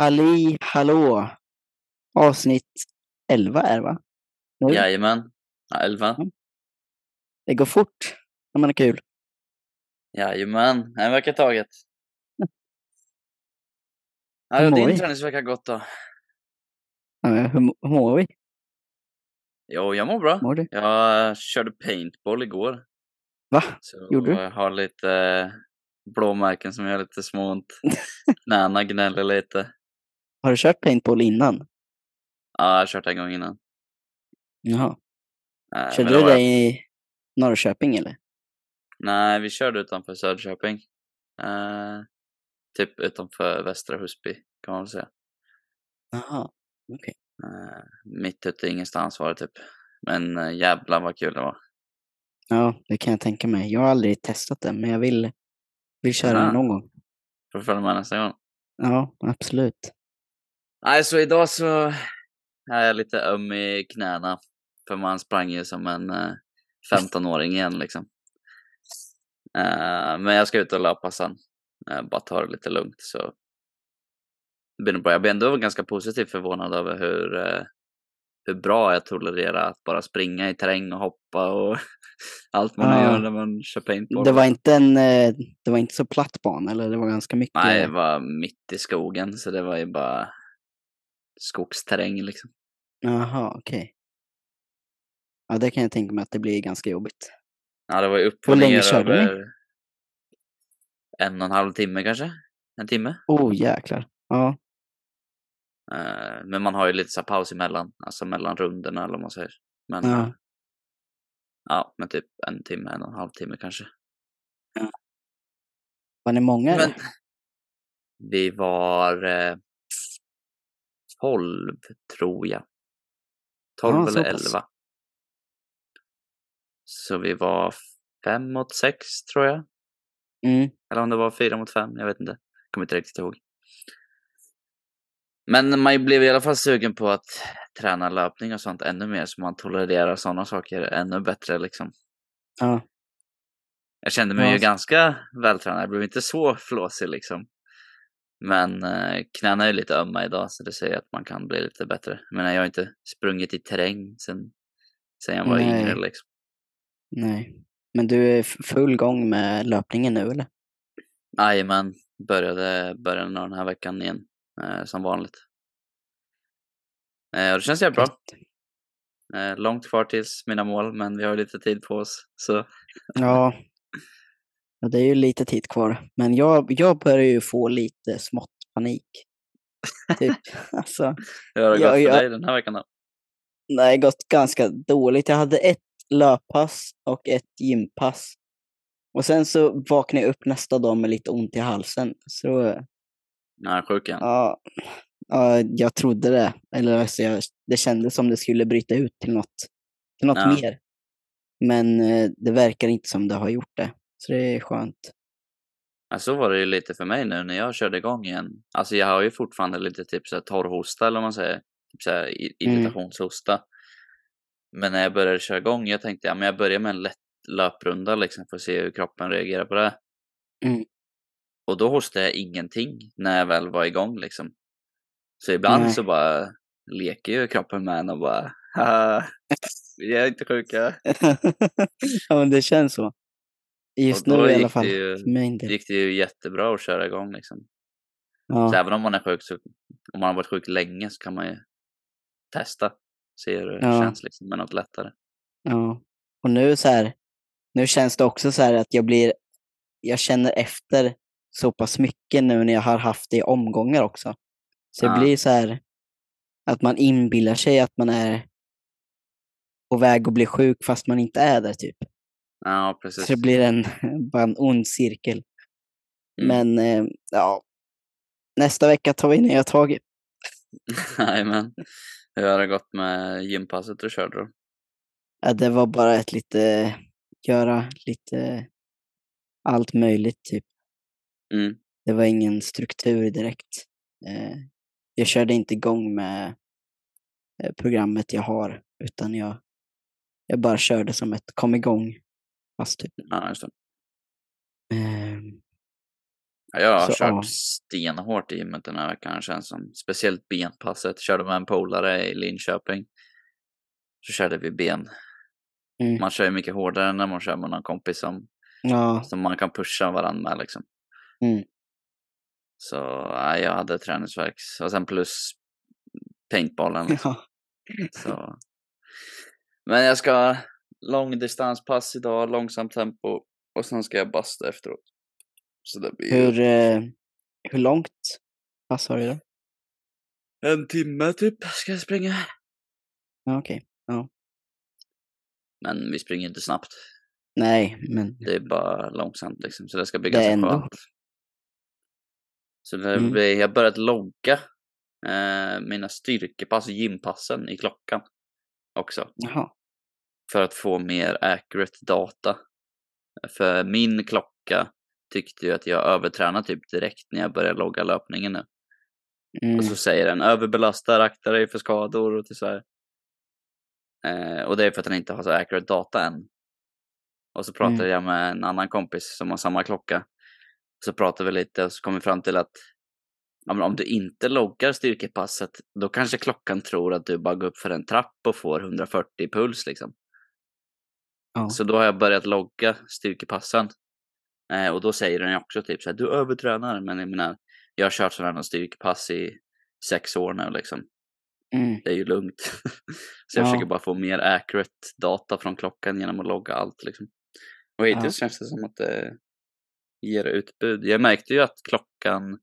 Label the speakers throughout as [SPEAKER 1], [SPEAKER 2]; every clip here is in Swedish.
[SPEAKER 1] Ali hallå! Avsnitt 11 är det va? Nu?
[SPEAKER 2] Jajamän. Ja, elva.
[SPEAKER 1] Det går fort när man har kul.
[SPEAKER 2] Jajamän. En vecka i taget. Ja,
[SPEAKER 1] Hur
[SPEAKER 2] har
[SPEAKER 1] mår
[SPEAKER 2] din
[SPEAKER 1] vi?
[SPEAKER 2] träningsvecka gått då?
[SPEAKER 1] Ja, hur, hur mår vi?
[SPEAKER 2] Jo, jag mår bra.
[SPEAKER 1] Mår du?
[SPEAKER 2] Jag körde paintball igår.
[SPEAKER 1] Va?
[SPEAKER 2] Så
[SPEAKER 1] Gjorde du?
[SPEAKER 2] jag har lite eh, blåmärken som gör lite småont. Knäna gnäller lite.
[SPEAKER 1] Har du kört paintball innan?
[SPEAKER 2] Ja, jag har kört en gång innan.
[SPEAKER 1] Jaha.
[SPEAKER 2] Eh,
[SPEAKER 1] Körde du det i Norrköping eller?
[SPEAKER 2] Nej, vi körde utanför Söderköping. Eh, typ utanför Västra Husby kan man väl säga.
[SPEAKER 1] Jaha.
[SPEAKER 2] Eh, mitt ute i ingenstans var det typ. Men eh, jävlar vad kul det var.
[SPEAKER 1] Ja, det kan jag tänka mig. Jag har aldrig testat det, men jag vill, vill köra
[SPEAKER 2] Ja.
[SPEAKER 1] det någon gång.
[SPEAKER 2] Får du följa med nästa gång?
[SPEAKER 1] Ja, absolut.
[SPEAKER 2] Nej, så idag så är jag lite öm i knäna. För man sprang ju som en eh, 15-åring igen liksom. Eh, men jag ska ut och löpa sen. Eh, bara ta det lite lugnt så. Det blir nog bra. Jag blir ändå ganska positivt förvånad över hur, eh, hur bra jag tolererar att bara springa i terräng och hoppa och allt man
[SPEAKER 1] Ja.
[SPEAKER 2] gör när man kör paintball.
[SPEAKER 1] Det var inte en, eh, det var inte så platt bana eller? Det var ganska mycket?
[SPEAKER 2] Nej, det var mitt i skogen så det var ju bara skogsterräng liksom.
[SPEAKER 1] Jaha, okej. Ja, det kan jag tänka mig att det blir ganska jobbigt.
[SPEAKER 2] Ja, det var ju upp
[SPEAKER 1] Hur
[SPEAKER 2] och
[SPEAKER 1] länge
[SPEAKER 2] ner
[SPEAKER 1] körde ni?
[SPEAKER 2] över en och en halv timme kanske. En timme.
[SPEAKER 1] Oh, jäklar. Ja,
[SPEAKER 2] Eh, men man har ju lite så här paus emellan, alltså mellan rundorna eller vad man säger. Men
[SPEAKER 1] Ja.
[SPEAKER 2] ja. ja, men typ en timme, en och en halv timme kanske.
[SPEAKER 1] var ni många
[SPEAKER 2] Men
[SPEAKER 1] eller?
[SPEAKER 2] vi var eh, 12 tror jag. 12
[SPEAKER 1] Ja, så
[SPEAKER 2] eller
[SPEAKER 1] pass.
[SPEAKER 2] 11. Så vi var fem mot sex tror jag.
[SPEAKER 1] Mm.
[SPEAKER 2] Eller om det var fyra mot fem, jag vet inte. Kommer inte riktigt ihåg. Men man blev i alla fall sugen på att träna löpning och sånt ännu mer så man tolererar sådana saker ännu bättre liksom.
[SPEAKER 1] Ja,
[SPEAKER 2] Jag kände mig
[SPEAKER 1] Ja,
[SPEAKER 2] ju ganska vältränad, jag blev inte så flåsig liksom. Men eh, knäna är lite ömma idag så det säger att man kan bli lite bättre. Men jag har inte sprungit i terräng sen, sen jag var
[SPEAKER 1] Nej.
[SPEAKER 2] yngre liksom.
[SPEAKER 1] nej. Men du är full gång med löpningen nu eller?
[SPEAKER 2] Jajamän, började början av den här veckan igen eh, som vanligt. Eh, och det känns jävligt bra. Eh, långt kvar tills mina mål, men vi har lite tid på oss. Så
[SPEAKER 1] Ja. Ja, det är ju lite tid kvar. Men jag, jag börjar ju få lite smått panik. Typ. alltså,
[SPEAKER 2] hur har det gått för
[SPEAKER 1] ja.
[SPEAKER 2] dig den här veckan då?
[SPEAKER 1] det har gått ganska dåligt. Jag hade ett löppass och ett gympass. Och sen så vaknade jag upp nästa dag med lite ont i halsen. Så
[SPEAKER 2] Jag är sjuk igen.
[SPEAKER 1] ja, ja jag trodde det. Eller alltså, jag, det kändes som det skulle bryta ut till något, till något
[SPEAKER 2] Ja.
[SPEAKER 1] mer. Men eh, det verkar inte som det har gjort det. Så det är skönt.
[SPEAKER 2] Ja, så var det ju lite för mig nu när jag körde igång igen. Alltså jag har ju fortfarande lite typ så här torrhosta eller vad man säger. Typ så här
[SPEAKER 1] Mm.
[SPEAKER 2] irritationshosta. Men när jag började köra igång, jag tänkte ja, men jag börjar med en lätt löprunda liksom för att se hur kroppen reagerar på det.
[SPEAKER 1] Mm.
[SPEAKER 2] Och då hostade jag ingenting när jag väl var igång liksom. Så ibland
[SPEAKER 1] Nej.
[SPEAKER 2] så bara leker ju kroppen med en och bara haha, vi är inte sjuka.
[SPEAKER 1] ja, men det känns så. Just nu i alla fall.
[SPEAKER 2] det ju-
[SPEAKER 1] För
[SPEAKER 2] Det gick det ju jättebra att köra igång liksom. Så
[SPEAKER 1] Ja,
[SPEAKER 2] även om man är sjuk så, om man har varit sjuk länge så kan man ju testa. Se hur det
[SPEAKER 1] Ja.
[SPEAKER 2] känns liksom med något lättare.
[SPEAKER 1] ja. Och nu så här. Nu känns det också så här att jag blir. Jag känner efter så pass mycket nu när jag har haft det i omgångar också. Så det
[SPEAKER 2] Ja.
[SPEAKER 1] blir så här. Att man inbillar sig att man är på väg att bli sjuk fast man inte är där typ.
[SPEAKER 2] Ja, precis.
[SPEAKER 1] Så det blir en, bara en ond cirkel.
[SPEAKER 2] Mm.
[SPEAKER 1] Men eh, ja, nästa vecka tar vi nya tag.
[SPEAKER 2] Jajamän. Hur har det gått med gympasset du körde då?
[SPEAKER 1] Ja, det var bara ett lite, göra lite allt möjligt typ.
[SPEAKER 2] Mm.
[SPEAKER 1] Det var ingen struktur direkt. Eh, jag körde inte igång med eh, programmet jag har, utan jag, jag bara körde som ett kom igång. Fast typ.
[SPEAKER 2] Ja, just det.
[SPEAKER 1] Ehm,
[SPEAKER 2] Ja, jag har
[SPEAKER 1] Så,
[SPEAKER 2] kört
[SPEAKER 1] ja.
[SPEAKER 2] stenhårt i gymmet den här veckan känns som. Speciellt benpasset. Körde med en polare i Linköping. Så körde vi ben.
[SPEAKER 1] Mm.
[SPEAKER 2] Man kör ju mycket hårdare när man kör med någon kompis som,
[SPEAKER 1] Ja,
[SPEAKER 2] som man kan pusha varandra med liksom.
[SPEAKER 1] Mm.
[SPEAKER 2] Så ja, jag hade träningsvärk. Och sen plus paintballen. Liksom.
[SPEAKER 1] ja.
[SPEAKER 2] Så. Men jag ska långdistanspass idag, långsamt tempo. Och sen ska jag basta efteråt. Så det blir
[SPEAKER 1] Hur, eh, hur långt pass har du då?
[SPEAKER 2] en timme typ ska jag springa.
[SPEAKER 1] Ja, okej.
[SPEAKER 2] Men vi springer inte snabbt.
[SPEAKER 1] Nej, men
[SPEAKER 2] Det är bara långsamt liksom. Så det ska bli
[SPEAKER 1] Det
[SPEAKER 2] ganska
[SPEAKER 1] ändå-
[SPEAKER 2] skönt. Så det
[SPEAKER 1] Mm.
[SPEAKER 2] blir, jag har börjat logga eh, mina styrkepass gympassen i klockan också.
[SPEAKER 1] jaha.
[SPEAKER 2] För att få mer accurate data. För min klocka tyckte ju att jag övertränade typ direkt när jag började logga löpningen nu.
[SPEAKER 1] Mm.
[SPEAKER 2] Och så säger den överbelastar, akta dig för skador och så här. Eh, och det är för att den inte har så accurate data än. Och så pratade
[SPEAKER 1] Mm.
[SPEAKER 2] jag med en annan kompis som har samma klocka. Så pratade vi lite och så kom vi fram till att ja, om du inte loggar styrkepasset då kanske klockan tror att du bara går upp för en trapp och får 140 puls liksom.
[SPEAKER 1] Ja.
[SPEAKER 2] Så då har jag börjat logga styrkepassen. Eh, och då säger den också typ så här, du övertränar. Men jag menar, jag har kört sådana här styrkepass i sex år nu liksom.
[SPEAKER 1] Mm.
[SPEAKER 2] Det är ju lugnt. så jag
[SPEAKER 1] Ja.
[SPEAKER 2] försöker bara få mer accurate data från klockan genom att logga allt liksom. Och hittills känns det som att det ger utbud. Jag märkte ju att klockan,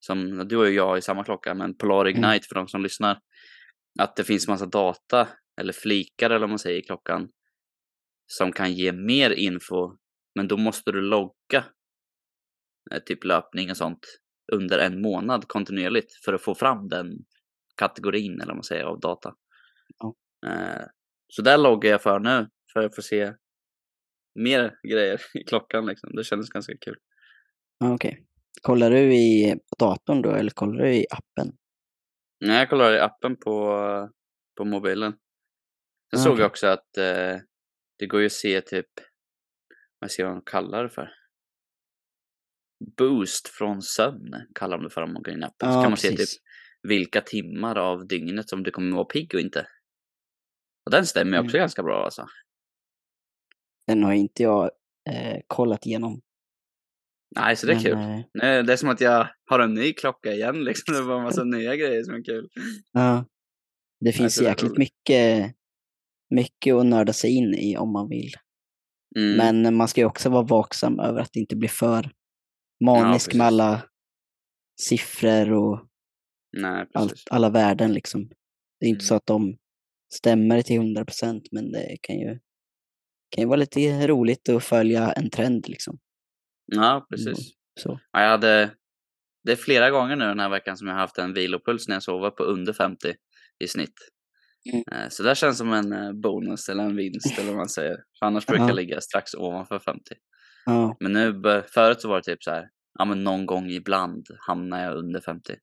[SPEAKER 2] som du och jag i samma klocka, men Polar
[SPEAKER 1] Mm.
[SPEAKER 2] Ignite för de som lyssnar, att det finns massa data, eller flikar eller vad man säger i klockan, som kan ge mer info, men då måste du logga eh, typ löpning och sånt under en månad kontinuerligt för att få fram den kategorin eller vad man säger av data.
[SPEAKER 1] Ja.
[SPEAKER 2] Eh, Så där loggar jag för nu för att få se mer grejer i klockan liksom. Det kändes ganska kul.
[SPEAKER 1] Okej. Kollar du i datorn då eller kollar du i appen?
[SPEAKER 2] Nej, jag kollar i appen på, på mobilen. Sen
[SPEAKER 1] Ja,
[SPEAKER 2] såg
[SPEAKER 1] okej.
[SPEAKER 2] jag också att eh, det går ju att se typ, vad ska man kalla det för? Boost från sömn kallar de det för om man går in i appen. så
[SPEAKER 1] Ja,
[SPEAKER 2] kan man se typ
[SPEAKER 1] precis.
[SPEAKER 2] vilka timmar av dygnet som du kommer vara pigg och inte. Och den stämmer ju också
[SPEAKER 1] Mm.
[SPEAKER 2] ganska bra alltså.
[SPEAKER 1] Den har inte jag eh, kollat igenom.
[SPEAKER 2] Nej, så det är
[SPEAKER 1] men,
[SPEAKER 2] kul.
[SPEAKER 1] eh,
[SPEAKER 2] Nej, det är som att jag har en ny klocka igen liksom. Det bara en massa nya grejer som är kul.
[SPEAKER 1] ja. Det finns
[SPEAKER 2] är
[SPEAKER 1] jäkligt mycket, mycket att nörda sig in i om man vill.
[SPEAKER 2] Mm.
[SPEAKER 1] Men man ska ju också vara vaksam över att det inte blir för manisk
[SPEAKER 2] precis.
[SPEAKER 1] med alla siffror och
[SPEAKER 2] Nej,
[SPEAKER 1] allt, alla värden liksom. Det är inte
[SPEAKER 2] Mm.
[SPEAKER 1] så att de stämmer till 100 procent, men det kan ju, kan ju vara lite roligt att följa en trend liksom.
[SPEAKER 2] Ja, precis.
[SPEAKER 1] Så.
[SPEAKER 2] Ja, jag hade, det är flera gånger nu den här veckan som jag har haft en vilopuls när jag sover på under 50 i snitt.
[SPEAKER 1] Mm.
[SPEAKER 2] Eh, Så det känns som en eh, bonus eller en vinst eller vad man säger. För annars brukar
[SPEAKER 1] Ja.
[SPEAKER 2] jag ligga strax ovanför 50.
[SPEAKER 1] Ja,
[SPEAKER 2] Men nu, förut så var det typ så här, ja men någon gång ibland hamnar jag under 50.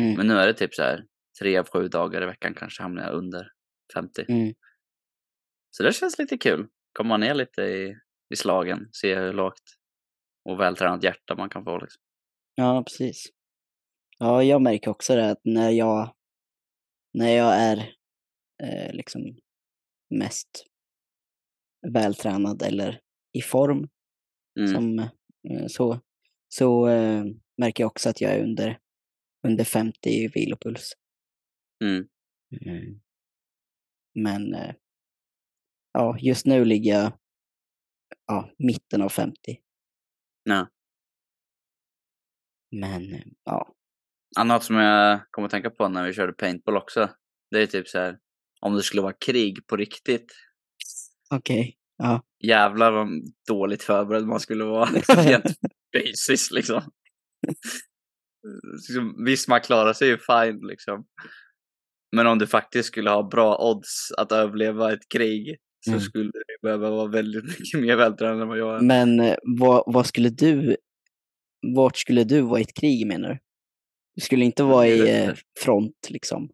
[SPEAKER 1] Mm.
[SPEAKER 2] Men nu är det typ så här, tre av sju dagar i veckan kanske hamnar jag under 50.
[SPEAKER 1] mm.
[SPEAKER 2] Så det känns lite kul. Komma ner lite i, i slagen, se hur lågt och vältränat hjärta man kan få liksom.
[SPEAKER 1] ja precis. Ja, jag märker också det att när jag, när jag är eh, liksom mest vältränad eller i form
[SPEAKER 2] Mm.
[SPEAKER 1] som, eh, så, så eh, märker jag också att jag är under, under 50 i vilopuls.
[SPEAKER 2] Mm.
[SPEAKER 1] Mm. Men eh, ja, just nu ligger jag ja, mitten av 50.
[SPEAKER 2] Ja.
[SPEAKER 1] Men eh, ja,
[SPEAKER 2] Annat som jag kommer att tänka på när vi körde paintball också. Det är typ så här. Om det skulle vara krig på riktigt.
[SPEAKER 1] okej. Ja,
[SPEAKER 2] Jävlar vad dåligt förberedd man skulle vara. Rent fysiskt liksom. Liksom, Visst, man klarar sig ju fine liksom. Men om du faktiskt skulle ha bra odds att överleva ett krig så
[SPEAKER 1] Mm.
[SPEAKER 2] skulle du behöva vara väldigt mycket mer vältränad än vad jag är.
[SPEAKER 1] men eh, vad, vad skulle du, vart skulle du vara i ett krig menar du? Du skulle inte vara i eh, front liksom?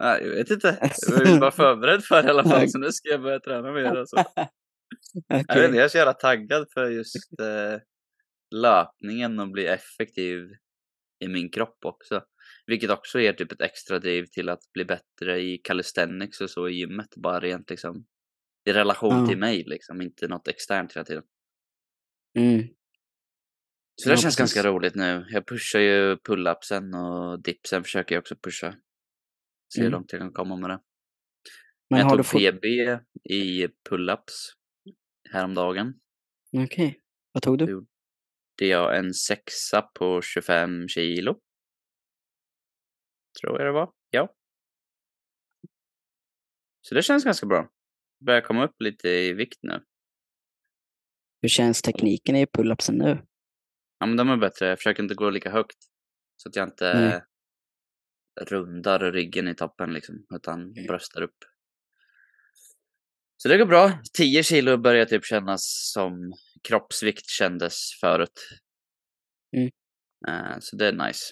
[SPEAKER 2] Nej, jag vet inte. Jag vill vara förberedd för det i alla fall. Så nu ska jag börja träna mer. Alltså. Jag,
[SPEAKER 1] Okej.
[SPEAKER 2] vet inte, jag är så jävla taggad för just eh, löpningen och bli effektiv i min kropp också. Vilket också ger typ ett extra driv till att bli bättre i calisthenics och så i gymmet. Bara rent liksom i relation
[SPEAKER 1] Ja.
[SPEAKER 2] till mig liksom, inte något externt hela tiden.
[SPEAKER 1] Mm.
[SPEAKER 2] Så det
[SPEAKER 1] Ja,
[SPEAKER 2] känns
[SPEAKER 1] precis.
[SPEAKER 2] ganska roligt nu. Jag pushar ju pull-upsen och dipsen försöker jag också pusha. Se hur
[SPEAKER 1] Mm.
[SPEAKER 2] långt jag kan komma med det.
[SPEAKER 1] Men
[SPEAKER 2] jag
[SPEAKER 1] har
[SPEAKER 2] tog
[SPEAKER 1] du fått...
[SPEAKER 2] PB i pull-ups häromdagen.
[SPEAKER 1] Okej. Vad tog du?
[SPEAKER 2] Det är jag en sexa på 25 kilo. Tror jag det var. Ja. Så det känns ganska bra. Börjar komma upp lite i vikt nu.
[SPEAKER 1] Hur känns tekniken i pull-upsen nu?
[SPEAKER 2] Ja, men de är bättre. Jag försöker inte gå lika högt. Så att jag inte
[SPEAKER 1] Nej.
[SPEAKER 2] Rundar ryggen i toppen liksom. Utan
[SPEAKER 1] Mm.
[SPEAKER 2] bröstar upp. Så det går bra. 10 kilo börjar typ kännas som kroppsvikt kändes förut.
[SPEAKER 1] Mm.
[SPEAKER 2] Eh, så det är nice.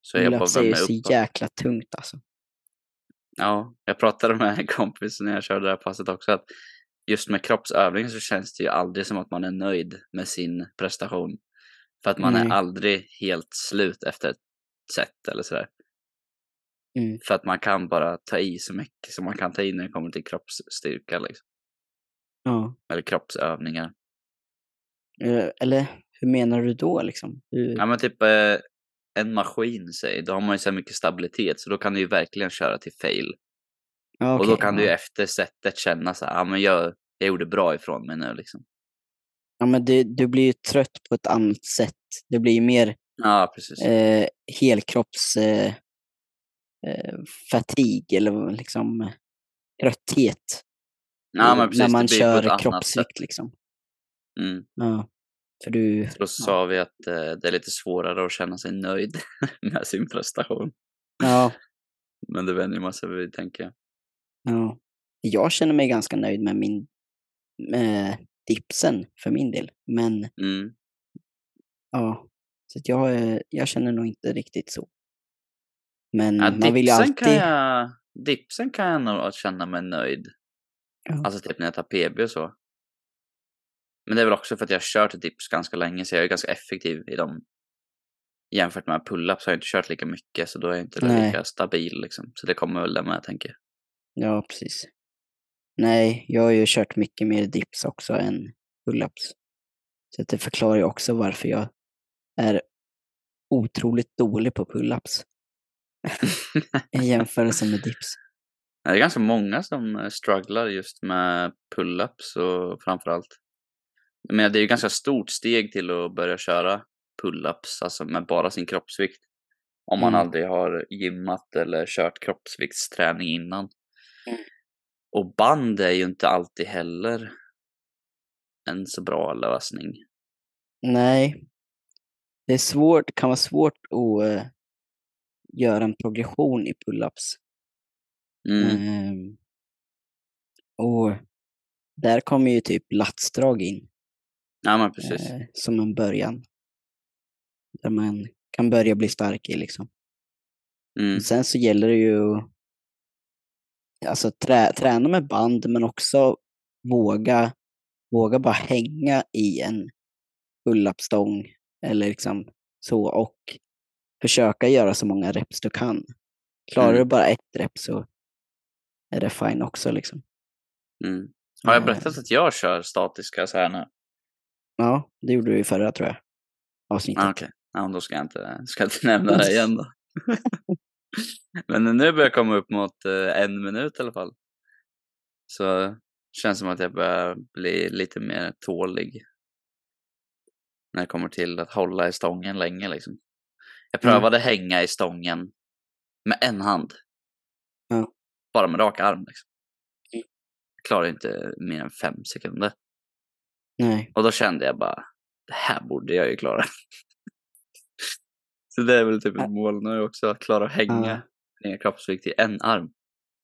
[SPEAKER 2] Så jag bara
[SPEAKER 1] är ju så jäkla tungt alltså.
[SPEAKER 2] Ja, jag pratade med en kompis när jag körde det här passet också att just med kroppsövningar så känns det ju aldrig som att man är nöjd med sin prestation. För att man
[SPEAKER 1] Nej.
[SPEAKER 2] är aldrig helt slut efter ett set eller sådär.
[SPEAKER 1] Mm.
[SPEAKER 2] För att man kan bara ta i så mycket som man kan ta i när det kommer till kroppsstyrka liksom.
[SPEAKER 1] Ja.
[SPEAKER 2] Eller kroppsövningar.
[SPEAKER 1] Eh, Eller hur menar du då liksom? Hur...
[SPEAKER 2] Ja men typ eh, en maskin säg, då har man ju så mycket stabilitet så då kan du ju verkligen köra till fail.
[SPEAKER 1] Ja,
[SPEAKER 2] och då kan du ju
[SPEAKER 1] ja.
[SPEAKER 2] efter setet känna så här, ja men jag, jag gjorde bra ifrån mig nu liksom.
[SPEAKER 1] Ja, men det, du blir ju trött på ett annat sätt. Det blir ju mer
[SPEAKER 2] Ja precis.
[SPEAKER 1] eh, helkropps eh, fatig eller liksom eh, trötthet. eh,
[SPEAKER 2] men precis,
[SPEAKER 1] när man kör kroppsvikt liksom.
[SPEAKER 2] Mm.
[SPEAKER 1] Ja. För du,
[SPEAKER 2] Så då sa vi att eh, det är lite svårare att känna sig nöjd med sin prestation.
[SPEAKER 1] ja,
[SPEAKER 2] Men det vänjer man sig vid tänker jag.
[SPEAKER 1] ja. Jag känner mig ganska nöjd med min med dipsen för min del. Men
[SPEAKER 2] Mm.
[SPEAKER 1] ja, så jag, eh, jag känner nog inte riktigt så. Men
[SPEAKER 2] Ja,
[SPEAKER 1] man vill ju
[SPEAKER 2] dipsen,
[SPEAKER 1] alltid...
[SPEAKER 2] kan jag, dipsen kan jag nog känna mig nöjd.
[SPEAKER 1] Ja.
[SPEAKER 2] Alltså typ när jag tar PB och så. Men det är väl också för att jag har kört dips ganska länge så jag är ganska effektiv i dem. Jämfört med pull-ups har jag inte kört lika mycket så då är jag inte
[SPEAKER 1] Nej.
[SPEAKER 2] lika stabil liksom. Så det kommer väl det med tänker jag.
[SPEAKER 1] Ja, precis. Nej, jag har ju kört mycket mer dips också än pull-ups. Så det förklarar ju också varför jag är otroligt dålig på pull-ups i jämförelse med dips.
[SPEAKER 2] Det är ganska många som eh, strugglar just med pull-ups och framförallt. Men det är ju ganska stort steg till att börja köra pull-ups, alltså med bara sin kroppsvikt. Om man
[SPEAKER 1] Mm.
[SPEAKER 2] aldrig har gymmat eller kört kroppsviktsträning innan.
[SPEAKER 1] Mm.
[SPEAKER 2] Och band är ju inte alltid heller en så bra lösning.
[SPEAKER 1] Nej, det är svårt, kan vara svårt att göra en progression i pull-ups.
[SPEAKER 2] Mm.
[SPEAKER 1] Ehm, och där kommer ju typ latsdrag in
[SPEAKER 2] Ja men precis.
[SPEAKER 1] eh, som en början. Där man kan börja bli stark i liksom.
[SPEAKER 2] Mm.
[SPEAKER 1] Sen så gäller det ju alltså trä, träna med band men också våga, våga bara hänga i en pull-up-stång eller liksom så och försöka göra så många reps du kan. Klarar
[SPEAKER 2] Mm.
[SPEAKER 1] du bara ett rep så är det fine också liksom.
[SPEAKER 2] Mm. Har jag
[SPEAKER 1] Eh,
[SPEAKER 2] berättat att jag kör statiska så här nu?
[SPEAKER 1] Ja, det gjorde du i förra tror jag. Avsnittet.
[SPEAKER 2] Ah, Okej, ja, då ska jag inte, ska jag inte nämna det igen då. Men nu börjar jag komma upp mot eh, en minut i alla fall. Så känns som att jag börjar bli lite mer tålig. När det kommer till att hålla i stången länge liksom. Jag
[SPEAKER 1] Mm.
[SPEAKER 2] prövade hänga i stången med en hand.
[SPEAKER 1] Ja.
[SPEAKER 2] Bara med rak arm liksom.
[SPEAKER 1] Mm.
[SPEAKER 2] Jag klarar inte mer än fem sekunder.
[SPEAKER 1] Nej.
[SPEAKER 2] Och då kände jag bara, det här borde jag ju klara. Så det är väl typ ett mål nu också, att klara att hänga ner kroppsvikt i en arm.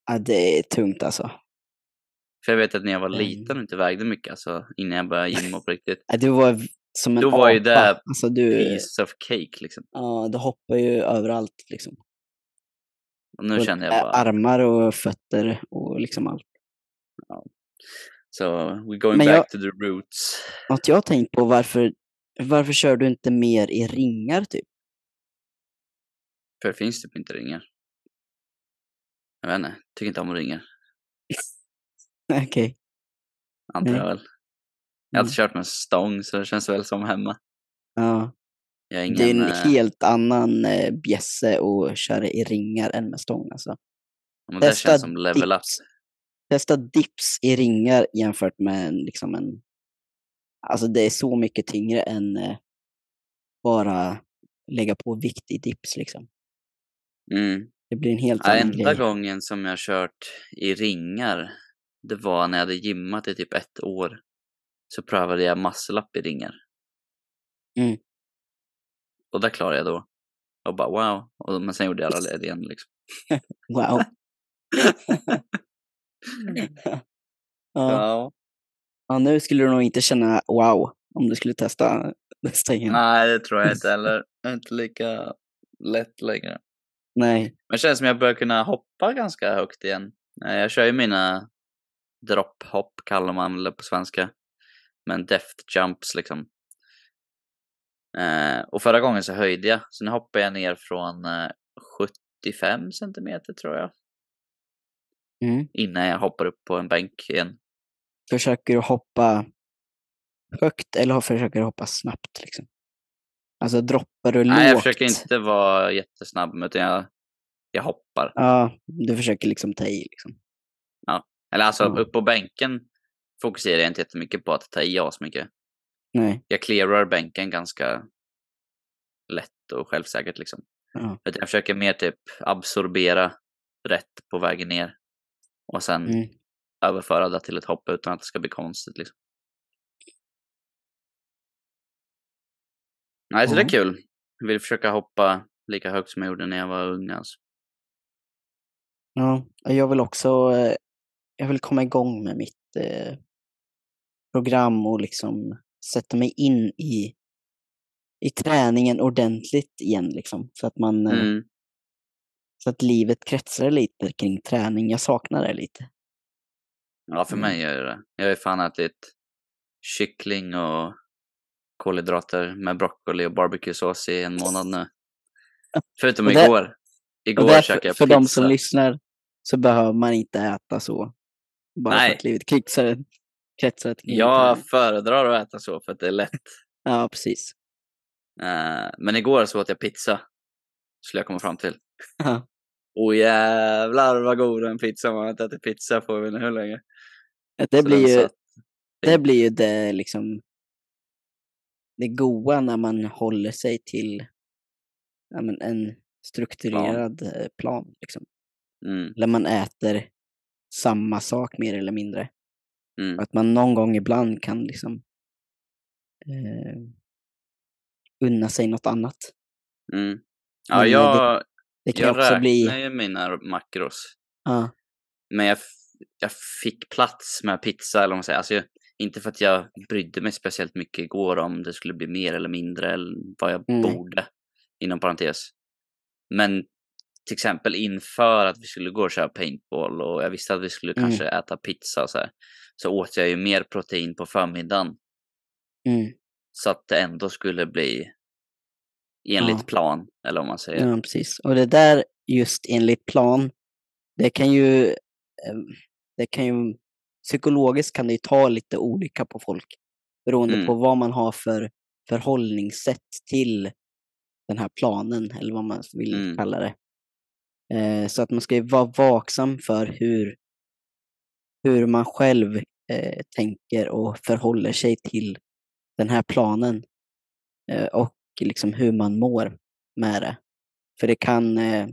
[SPEAKER 1] Ja, det är tungt alltså.
[SPEAKER 2] För jag vet att när jag var
[SPEAKER 1] Mm.
[SPEAKER 2] liten och inte vägde mycket, alltså innan jag började gymma på riktigt.
[SPEAKER 1] Du var som en
[SPEAKER 2] Då var ju
[SPEAKER 1] apa.
[SPEAKER 2] det
[SPEAKER 1] Alltså du,
[SPEAKER 2] Piece of cake liksom.
[SPEAKER 1] ja, du hoppar ju överallt liksom.
[SPEAKER 2] Och nu
[SPEAKER 1] Och
[SPEAKER 2] känner jag bara,
[SPEAKER 1] Armar och fötter och liksom allt.
[SPEAKER 2] så we're going
[SPEAKER 1] Men
[SPEAKER 2] back
[SPEAKER 1] jag-
[SPEAKER 2] to the roots.
[SPEAKER 1] Något jag har tänkt på varför varför kör du inte mer i ringar typ?
[SPEAKER 2] För det finns typ inte ringar. Jag vet inte, tycker inte om ringar.
[SPEAKER 1] Okej.
[SPEAKER 2] Antar
[SPEAKER 1] Nej.
[SPEAKER 2] jag väl. Jag har alltid
[SPEAKER 1] Mm.
[SPEAKER 2] kört med stång så det känns väl som hemma.
[SPEAKER 1] Ja.
[SPEAKER 2] Ingen...
[SPEAKER 1] Det är en
[SPEAKER 2] eh,
[SPEAKER 1] helt annan eh, bjässe att köra i ringar än med stång alltså.
[SPEAKER 2] men det känns som level up.
[SPEAKER 1] Testa dips i ringar jämfört med en, liksom en... Alltså det är så mycket tyngre än eh, bara lägga på vikt i dips liksom.
[SPEAKER 2] Mm.
[SPEAKER 1] Det blir en helt
[SPEAKER 2] Ja,
[SPEAKER 1] annan
[SPEAKER 2] enda
[SPEAKER 1] grej.
[SPEAKER 2] gången som jag kört i ringar, det var när jag hade gymmat i typ ett år. Så prövade jag muscle-up i ringar.
[SPEAKER 1] Mm.
[SPEAKER 2] Och där klarade jag då. Och bara wow. Och, men sen gjorde jag aldrig det igen liksom.
[SPEAKER 1] Wow. ja.
[SPEAKER 2] Ja.
[SPEAKER 1] ja, nu skulle du nog inte känna wow om du skulle testa nästa igen.
[SPEAKER 2] Nej, det tror jag inte heller. Det är inte lika lätt längre.
[SPEAKER 1] Nej.
[SPEAKER 2] Men det känns som jag börjar kunna hoppa ganska högt igen. Eh, Jag kör ju mina dropphopp kallar man det på svenska. Men deft jumps liksom. Eh, och förra gången så höjde jag, så nu hoppar jag ner från eh, 75 centimeter tror jag.
[SPEAKER 1] Mm.
[SPEAKER 2] Innan jag hoppar upp på en bänk igen.
[SPEAKER 1] Försöker du hoppa högt eller försöker du hoppa snabbt? Liksom? Alltså droppar du
[SPEAKER 2] Nej, jag
[SPEAKER 1] lågt?
[SPEAKER 2] försöker inte vara jättesnabb utan jag, jag hoppar.
[SPEAKER 1] Ja, du försöker liksom ta i. Liksom.
[SPEAKER 2] Eller alltså
[SPEAKER 1] Ja.
[SPEAKER 2] upp på bänken fokuserar jag inte jättemycket på att ta i mycket.
[SPEAKER 1] Nej.
[SPEAKER 2] Jag clearar bänken ganska lätt och självsäkert liksom.
[SPEAKER 1] Ja.
[SPEAKER 2] Utan jag försöker mer typ absorbera rätt på vägen ner. Och sen
[SPEAKER 1] Mm.
[SPEAKER 2] överföra det till ett hopp utan att det ska bli konstigt liksom. Nej, så det är kul. Jag vill försöka hoppa lika högt som jag gjorde när jag var ung alltså.
[SPEAKER 1] Ja, jag vill också eh, jag vill komma igång med mitt eh, program och liksom sätta mig in i, i träningen ordentligt igen. Liksom, så, att man, eh,
[SPEAKER 2] Mm.
[SPEAKER 1] så att livet kretsar lite kring träning. Jag saknar det lite.
[SPEAKER 2] Ja, för
[SPEAKER 1] Mm.
[SPEAKER 2] mig gör det Jag ju fan ätit kyckling och kolhydrater med broccoli och barbecuesås i en månad nu. Förutom
[SPEAKER 1] det-
[SPEAKER 2] igår. Igår käkade jag
[SPEAKER 1] för
[SPEAKER 2] pizza.
[SPEAKER 1] de som lyssnar så behöver man inte äta så. Bara
[SPEAKER 2] Nej.
[SPEAKER 1] för att livet kretsar, kretsar kring
[SPEAKER 2] Jag föredrar att äta så för att det är lätt.
[SPEAKER 1] Ja, precis.
[SPEAKER 2] Eh, men igår så åt jag pizza. Skulle jag komma fram till.
[SPEAKER 1] Ja.
[SPEAKER 2] Åh jävlar vad god en pizza man har inte ätit pizza på jag vet inte hur länge.
[SPEAKER 1] Det
[SPEAKER 2] Så
[SPEAKER 1] blir ju det blir ju det liksom det goa när man håller sig till ja, men en strukturerad eh, plan. Liksom.
[SPEAKER 2] Mm,
[SPEAKER 1] Eller man äter samma sak mer eller mindre.
[SPEAKER 2] Mm,
[SPEAKER 1] Att man någon gång ibland kan liksom eh, unna sig något annat.
[SPEAKER 2] mm. Ja,
[SPEAKER 1] Men, eh,
[SPEAKER 2] jag,
[SPEAKER 1] Det kan
[SPEAKER 2] jag
[SPEAKER 1] också
[SPEAKER 2] räknar
[SPEAKER 1] bli...
[SPEAKER 2] ju mina makros.
[SPEAKER 1] Ja,
[SPEAKER 2] Men jag, jag fick plats med pizza eller vad man säger. Alltså, jag, inte för att jag brydde mig speciellt mycket igår om det skulle bli mer eller mindre eller vad jag
[SPEAKER 1] Mm.
[SPEAKER 2] borde. Inom parentes. Men till exempel inför att vi skulle gå och köra paintball och jag visste att vi skulle
[SPEAKER 1] Mm.
[SPEAKER 2] kanske äta pizza och så här. Så åt jag ju mer protein på förmiddagen.
[SPEAKER 1] mm,
[SPEAKER 2] Så att det ändå skulle bli enligt
[SPEAKER 1] Ja.
[SPEAKER 2] plan. Eller vad man säger.
[SPEAKER 1] ja, precis. Och det där just enligt plan, det kan ju, eh, det kan ju, psykologiskt kan det ju ta lite olika på folk. Beroende
[SPEAKER 2] Mm.
[SPEAKER 1] på vad man har för förhållningssätt till den här planen, eller vad man vill
[SPEAKER 2] Mm.
[SPEAKER 1] kalla det. Eh, så att man ska ju vara vaksam för hur, hur man själv eh, tänker och förhåller sig till den här planen. Eh, och liksom hur man mår med det. För det kan, eh,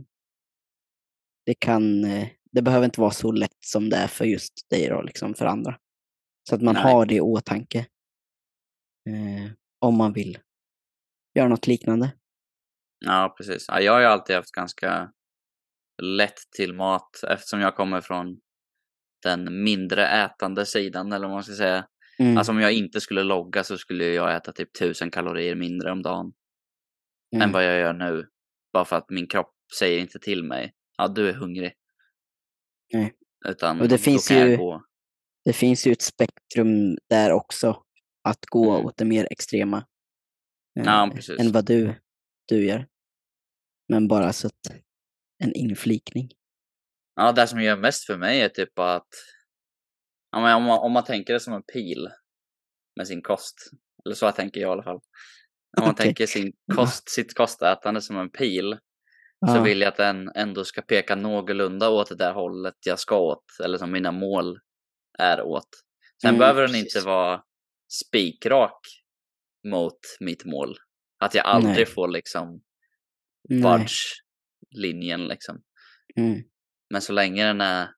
[SPEAKER 1] det kan, eh, det behöver inte vara så lätt som det är för just dig då, liksom för andra. Så att man
[SPEAKER 2] Nej.
[SPEAKER 1] har det i åtanke. Eh, om man vill göra något liknande.
[SPEAKER 2] Ja, precis. Ja, jag har ju alltid haft ganska lätt till mat eftersom jag kommer från den mindre ätande sidan eller vad man ska säga.
[SPEAKER 1] Mm.
[SPEAKER 2] Alltså om jag inte skulle logga så skulle jag äta typ tusen kalorier mindre om dagen än
[SPEAKER 1] mm.
[SPEAKER 2] vad jag gör nu. Bara för att min kropp säger inte till mig, ja du är hungrig.
[SPEAKER 1] Nej.
[SPEAKER 2] Utan
[SPEAKER 1] Och det finns ju-
[SPEAKER 2] gå.
[SPEAKER 1] Det finns ju ett spektrum där också. Att gå
[SPEAKER 2] Mm.
[SPEAKER 1] åt det mer extrema.
[SPEAKER 2] Ja,
[SPEAKER 1] eh,
[SPEAKER 2] precis.
[SPEAKER 1] än vad du, du gör. Men bara så att en inflikning.
[SPEAKER 2] Ja, det som gör mest för mig är typ att om, man, om man tänker det som en pil med sin kost, eller så tänker jag i alla fall. Om man
[SPEAKER 1] Okej.
[SPEAKER 2] tänker sin kost, sitt kostätande som en pil så
[SPEAKER 1] Ja,
[SPEAKER 2] vill jag att den ändå ska peka någorlunda åt det där hållet jag ska åt, eller som mina mål är åt. Sen
[SPEAKER 1] Mm,
[SPEAKER 2] behöver den
[SPEAKER 1] precis.
[SPEAKER 2] inte vara spikrak mot mitt mål. Att jag aldrig
[SPEAKER 1] Nej.
[SPEAKER 2] får liksom
[SPEAKER 1] nej.
[SPEAKER 2] Budge-linjen liksom.
[SPEAKER 1] Mm.
[SPEAKER 2] Men så länge den är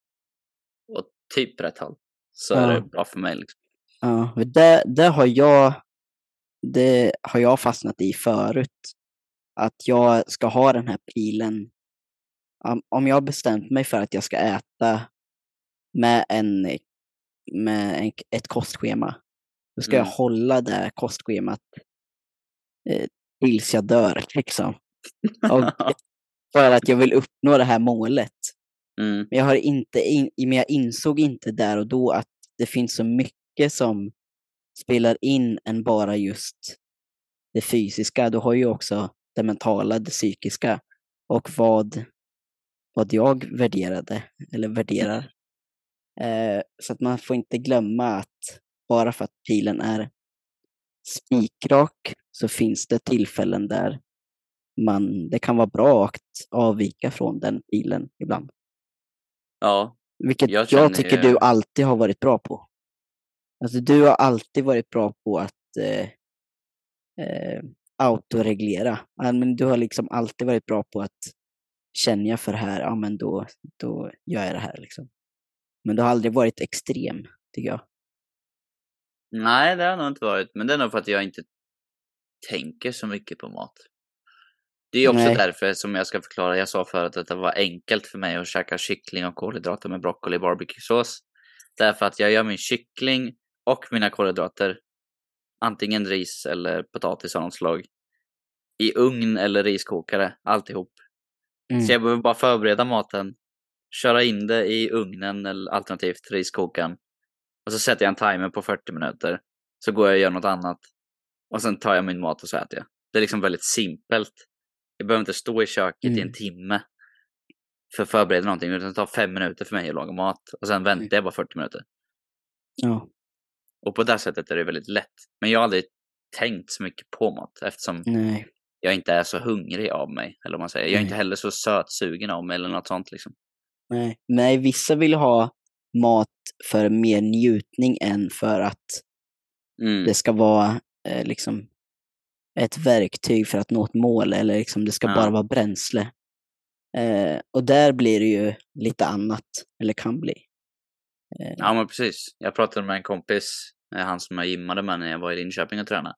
[SPEAKER 2] åt typ rätt håll så
[SPEAKER 1] Ja.
[SPEAKER 2] är det bra för mig. Liksom.
[SPEAKER 1] Ja, det, det har jag det har jag fastnat i förut. Att jag ska ha den här pilen. Om, jag bestämt mig för att jag ska äta med, en, med en, ett kostschema, då ska jag
[SPEAKER 2] Mm.
[SPEAKER 1] hålla det kostschemat eh, tills jag dör. Liksom. Och för att jag vill uppnå det här målet.
[SPEAKER 2] mm,
[SPEAKER 1] Men jag, har inte in, men jag insåg inte där och då att det finns så mycket som spelar in än bara just det fysiska. Du har ju också det mentala, det psykiska och vad, vad jag värderade eller värderar. Eh, så att man får inte glömma att bara för att pilen är spikrak så finns det tillfällen där man, det kan vara bra att avvika från den pilen ibland.
[SPEAKER 2] ja,
[SPEAKER 1] Vilket
[SPEAKER 2] Jag
[SPEAKER 1] jag, tycker
[SPEAKER 2] ju-
[SPEAKER 1] du alltid har varit bra på. Alltså du har alltid varit bra på att eh, eh, autoreglera. Men du har liksom alltid varit bra på att känner jag för det här, ja men då, då gör jag det här liksom. Men du har aldrig varit extrem, tycker jag.
[SPEAKER 2] nej det har nog inte varit. Men det är nog för att jag inte tänker så mycket på mat. Det är också
[SPEAKER 1] Nej.
[SPEAKER 2] därför som jag ska förklara. Jag sa förut att det var enkelt för mig att käka kyckling och kolhydrater med broccoli och barbecuesås. Därför att jag gör min kyckling och mina kolhydrater, antingen ris eller potatis av något slag, i ugn eller riskokare, alltihop.
[SPEAKER 1] Mm.
[SPEAKER 2] Så jag behöver bara förbereda maten, köra in det i ugnen eller alternativt riskokaren. Och så sätter jag en timer på 40 minuter. Så går jag och gör något annat. Och sen tar jag min mat och så äter jag. Det är liksom väldigt simpelt. Jag behöver inte stå i köket i en
[SPEAKER 1] Mm.
[SPEAKER 2] timme för att förbereda någonting. Utan det tar fem minuter för mig att laga mat. Och sen väntar jag bara 40 minuter.
[SPEAKER 1] Ja,
[SPEAKER 2] Och på det sättet är det väldigt lätt. Men jag har aldrig tänkt så mycket på mat eftersom
[SPEAKER 1] nej.
[SPEAKER 2] jag inte är så hungrig av mig. Eller man säger. Jag är inte
[SPEAKER 1] Nej.
[SPEAKER 2] heller så sötsugen av mig eller något sånt liksom.
[SPEAKER 1] Nej. nej, vissa vill ha mat för mer njutning än för att
[SPEAKER 2] Mm.
[SPEAKER 1] det ska vara eh, liksom ett verktyg för att nå ett mål eller liksom det ska
[SPEAKER 2] Ja.
[SPEAKER 1] bara vara bränsle. Eh, och där blir det ju lite annat, eller kan bli. Eh,
[SPEAKER 2] Ja men precis. Jag pratade med en kompis, eh, han som jag gymmade med när jag var i Linköping och tränade.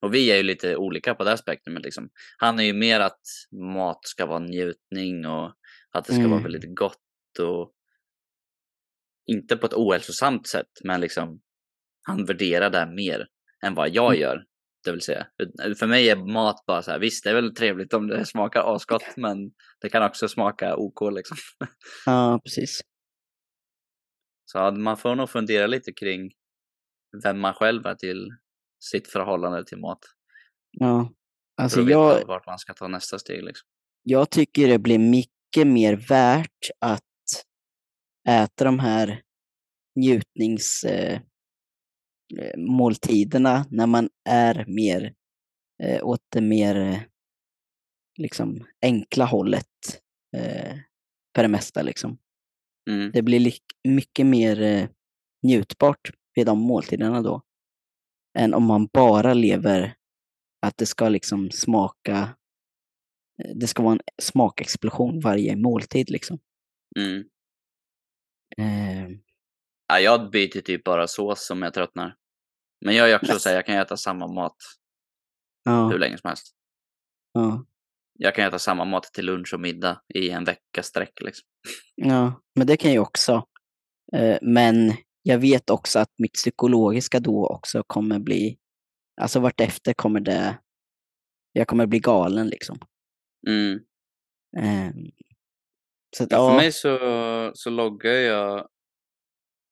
[SPEAKER 2] Och vi är ju lite olika på det här spektrumet liksom. Han är ju mer att mat ska vara njutning och att det ska vara
[SPEAKER 1] Mm.
[SPEAKER 2] väldigt gott och inte på ett ohälsosamt sätt men liksom han värderar det mer än vad jag
[SPEAKER 1] Mm.
[SPEAKER 2] gör. Det vill säga, för mig är mat bara så här, visst det är väl trevligt om det smakar asgott men det kan också smaka OK liksom.
[SPEAKER 1] Ja, precis.
[SPEAKER 2] Så man får nog fundera lite kring vem man själv är till sitt förhållande till mat.
[SPEAKER 1] Ja.
[SPEAKER 2] För
[SPEAKER 1] Alltså
[SPEAKER 2] att veta
[SPEAKER 1] jag,
[SPEAKER 2] vart man ska ta nästa steg. Liksom.
[SPEAKER 1] jag tycker det blir mycket mer värt att äta de här eh, eh, måltiderna när man är mer eh, åt det mer eh, liksom enkla hållet eh, för det mesta. Liksom.
[SPEAKER 2] Mm.
[SPEAKER 1] Det blir mycket mer eh, njutbart vid de måltiderna då. Än om man bara lever att det ska liksom smaka, eh, det ska vara en smakexplosion varje måltid liksom.
[SPEAKER 2] Mm.
[SPEAKER 1] Eh,
[SPEAKER 2] Ja, jag byter typ bara sås om jag tröttnar. Men jag är också så här, jag kan äta samma mat hur
[SPEAKER 1] ja,
[SPEAKER 2] länge som helst.
[SPEAKER 1] ja,
[SPEAKER 2] Jag kan äta samma mat till lunch och middag i en vecka sträck. Liksom.
[SPEAKER 1] ja, men det kan jag också. Eh, men jag vet också att mitt psykologiska då också kommer bli, alltså vartefter kommer det, jag kommer bli galen liksom.
[SPEAKER 2] Mm.
[SPEAKER 1] Eh, så att,
[SPEAKER 2] Ja, för mig så, så loggar jag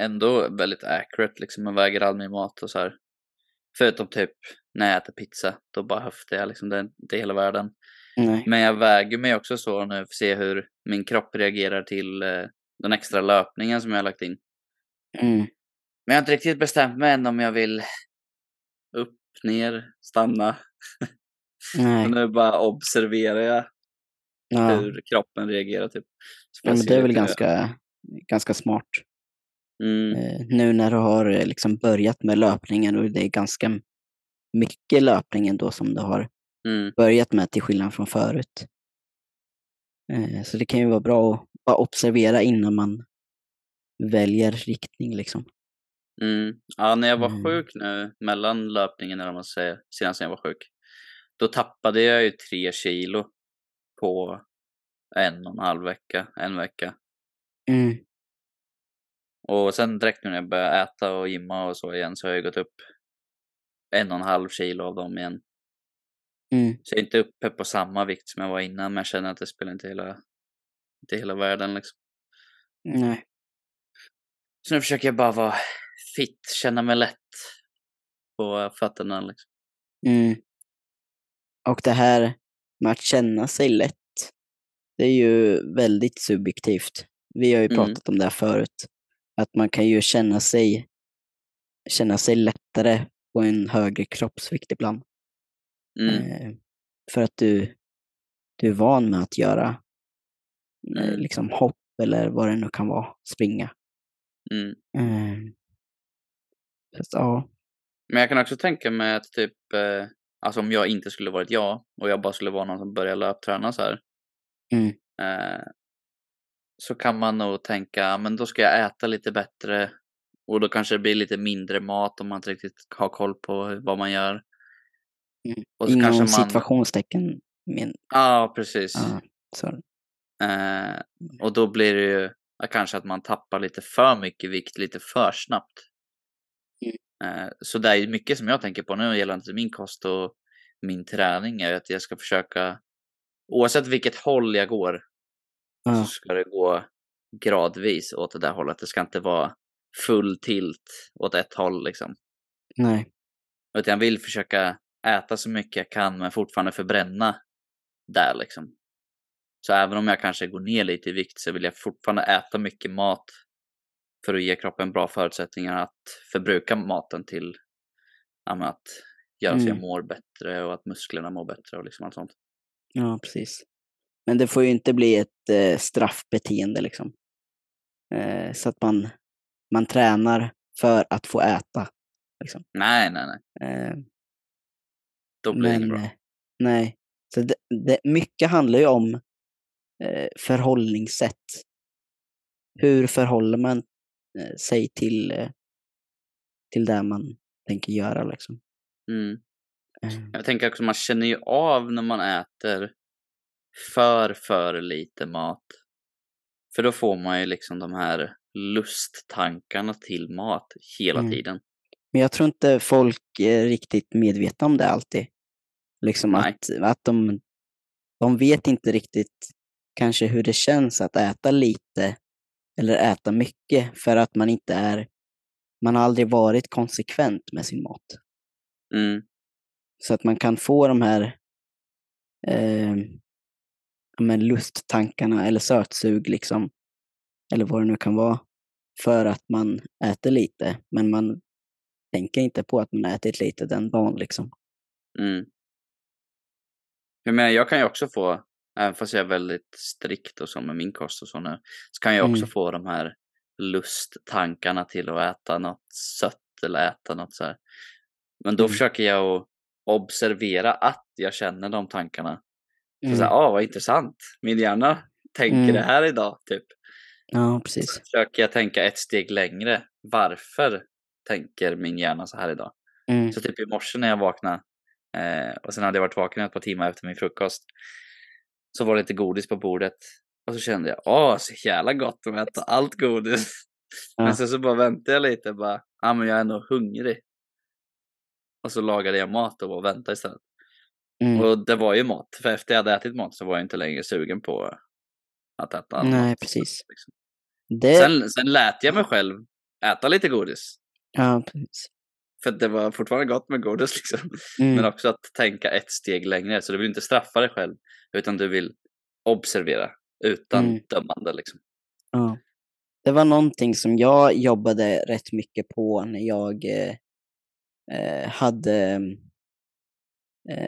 [SPEAKER 2] ändå väldigt accurate. Liksom. Jag väger all min mat och så här. Förutom typ när jag äter pizza, då bara höftar jag liksom, det är inte hela världen.
[SPEAKER 1] Nej.
[SPEAKER 2] Men jag väger mig också så nu för att se hur min kropp reagerar till eh, den extra löpningen som jag har lagt in.
[SPEAKER 1] Mm.
[SPEAKER 2] Men jag har inte riktigt bestämt mig än om jag vill upp, ner, stanna.
[SPEAKER 1] Nej.
[SPEAKER 2] Nu bara observerar jag
[SPEAKER 1] Ja.
[SPEAKER 2] hur kroppen reagerar typ.
[SPEAKER 1] Ja, men det är väl ganska, ganska smart.
[SPEAKER 2] Mm,
[SPEAKER 1] Eh, nu när du har eh, liksom börjat med löpningen och det är ganska mycket löpning ändå som du har
[SPEAKER 2] mm,
[SPEAKER 1] börjat med till skillnad från förut. Eh, så det kan ju vara bra att bara observera innan man väljer riktning liksom.
[SPEAKER 2] mm. Ja, när jag var
[SPEAKER 1] Mm.
[SPEAKER 2] sjuk nu, mellan löpningen eller man säger, senast när jag var sjuk. Då tappade jag ju tre kilo på en och en halv vecka, en vecka.
[SPEAKER 1] Mm.
[SPEAKER 2] Och sen direkt nu när jag började äta och gymma och så igen så har jag gått upp en och en halv kilo av dem igen.
[SPEAKER 1] Mm.
[SPEAKER 2] Så jag är inte uppe på samma vikt som jag var innan men jag känner att det spelar inte hela, inte hela världen liksom.
[SPEAKER 1] Nej.
[SPEAKER 2] Så nu försöker jag bara vara fit, känna mig lätt på fötterna liksom.
[SPEAKER 1] Mm. Och det här med att känna sig lätt, det är ju väldigt subjektivt. Vi har ju
[SPEAKER 2] Mm.
[SPEAKER 1] pratat om det här förut. Att man kan ju känna sig, känna sig lättare på en högre kroppsvikt ibland.
[SPEAKER 2] Mm,
[SPEAKER 1] Eh, för att du, du är van med att göra eh,
[SPEAKER 2] Mm.
[SPEAKER 1] liksom hopp eller vad det nu kan vara, springa.
[SPEAKER 2] mm.
[SPEAKER 1] Eh, så ja,
[SPEAKER 2] Men jag kan också tänka mig att typ, alltså om jag inte skulle varit jag och jag bara skulle vara någon som börjar löpträna så här.
[SPEAKER 1] Mm.
[SPEAKER 2] Så kan man nog tänka, "Ja, men då ska jag äta lite bättre. Och då kanske det blir lite mindre mat om man inte riktigt har koll på vad man gör.
[SPEAKER 1] Mm.
[SPEAKER 2] Och så
[SPEAKER 1] inom
[SPEAKER 2] kanske man...
[SPEAKER 1] situationstecken. Men,
[SPEAKER 2] Ja, precis.
[SPEAKER 1] ja, så,
[SPEAKER 2] Eh, och då blir det ju kanske att man tappar lite för mycket vikt lite för snabbt.
[SPEAKER 1] Mm.
[SPEAKER 2] Eh, så det är mycket som jag tänker på nu gällande min kost och min träning är att jag ska försöka, oavsett vilket håll jag går, så ska det gå gradvis åt det där hållet. Det ska inte vara full tilt åt ett håll liksom.
[SPEAKER 1] nej.
[SPEAKER 2] Utan jag vill försöka äta så mycket jag kan men fortfarande förbränna där liksom. Så även om jag kanske går ner lite i vikt så vill jag fortfarande äta mycket mat för att ge kroppen bra förutsättningar att förbruka maten till ja, att göra så jag
[SPEAKER 1] Mm.
[SPEAKER 2] mår bättre och att musklerna mår bättre och liksom allt sånt.
[SPEAKER 1] Ja, precis. Men det får ju inte bli ett eh, straffbeteende liksom. Eh, så att man, man tränar för att få äta. Liksom.
[SPEAKER 2] Nej, nej, nej.
[SPEAKER 1] Eh,
[SPEAKER 2] Då blir det
[SPEAKER 1] men
[SPEAKER 2] bra.
[SPEAKER 1] eh, nej, så det, det, mycket handlar ju om eh, förhållningssätt. Hur förhåller man eh, sig till, eh, till det man tänker göra liksom.
[SPEAKER 2] Mm. Jag tänker också man känner ju av när man äter för, för lite mat. För då får man ju liksom de här lusttankarna till mat hela
[SPEAKER 1] Mm.
[SPEAKER 2] tiden.
[SPEAKER 1] Men jag tror inte folk är riktigt medvetna om det alltid. Liksom
[SPEAKER 2] Nej.
[SPEAKER 1] att, att de, de vet inte riktigt kanske hur det känns att äta lite eller äta mycket för att man inte är, man har aldrig varit konsekvent med sin mat.
[SPEAKER 2] Mm.
[SPEAKER 1] Så att man kan få de här eh, men lusttankarna eller sötsug liksom, eller vad det nu kan vara, för att man äter lite, men man tänker inte på att man ätit lite den dagen liksom.
[SPEAKER 2] Mm. Jag menar, jag kan ju också få, även fast jag är väldigt strikt och så med min kost och så nu, så kan jag också
[SPEAKER 1] Mm.
[SPEAKER 2] få de här lusttankarna till att äta något sött eller äta något så här. Men då
[SPEAKER 1] Mm.
[SPEAKER 2] försöker jag att observera att jag känner de tankarna. Så
[SPEAKER 1] Mm.
[SPEAKER 2] såhär, ah vad intressant, min hjärna tänker
[SPEAKER 1] Mm.
[SPEAKER 2] det här idag, typ.
[SPEAKER 1] Ja, precis.
[SPEAKER 2] Så försöker jag tänka ett steg längre. Varför tänker min hjärna så här idag?
[SPEAKER 1] Mm.
[SPEAKER 2] Så typ i morse när jag vaknade eh, och sen hade jag varit vaken ett par timmar efter min frukost. Så var det lite godis på bordet. Och så kände jag, åh så jävla gott att äta allt godis.
[SPEAKER 1] Ja.
[SPEAKER 2] Men sen så bara väntade jag lite bara, ja ah, men jag är nog hungrig. Och så lagade jag mat och bara väntade istället.
[SPEAKER 1] Mm.
[SPEAKER 2] Och det var ju mat, för efter jag hade ätit mat så var jag inte längre sugen på att äta.
[SPEAKER 1] Nej, precis. Det,
[SPEAKER 2] Sen, sen lät jag mig själv äta lite godis.
[SPEAKER 1] ja, precis.
[SPEAKER 2] För det var fortfarande gott med godis liksom.
[SPEAKER 1] Mm.
[SPEAKER 2] Men också att tänka ett steg längre. Så du vill inte straffa dig själv. Utan du vill observera utan
[SPEAKER 1] Mm.
[SPEAKER 2] dömande liksom.
[SPEAKER 1] Ja. Det var någonting som jag jobbade rätt mycket på när jag eh, eh, hade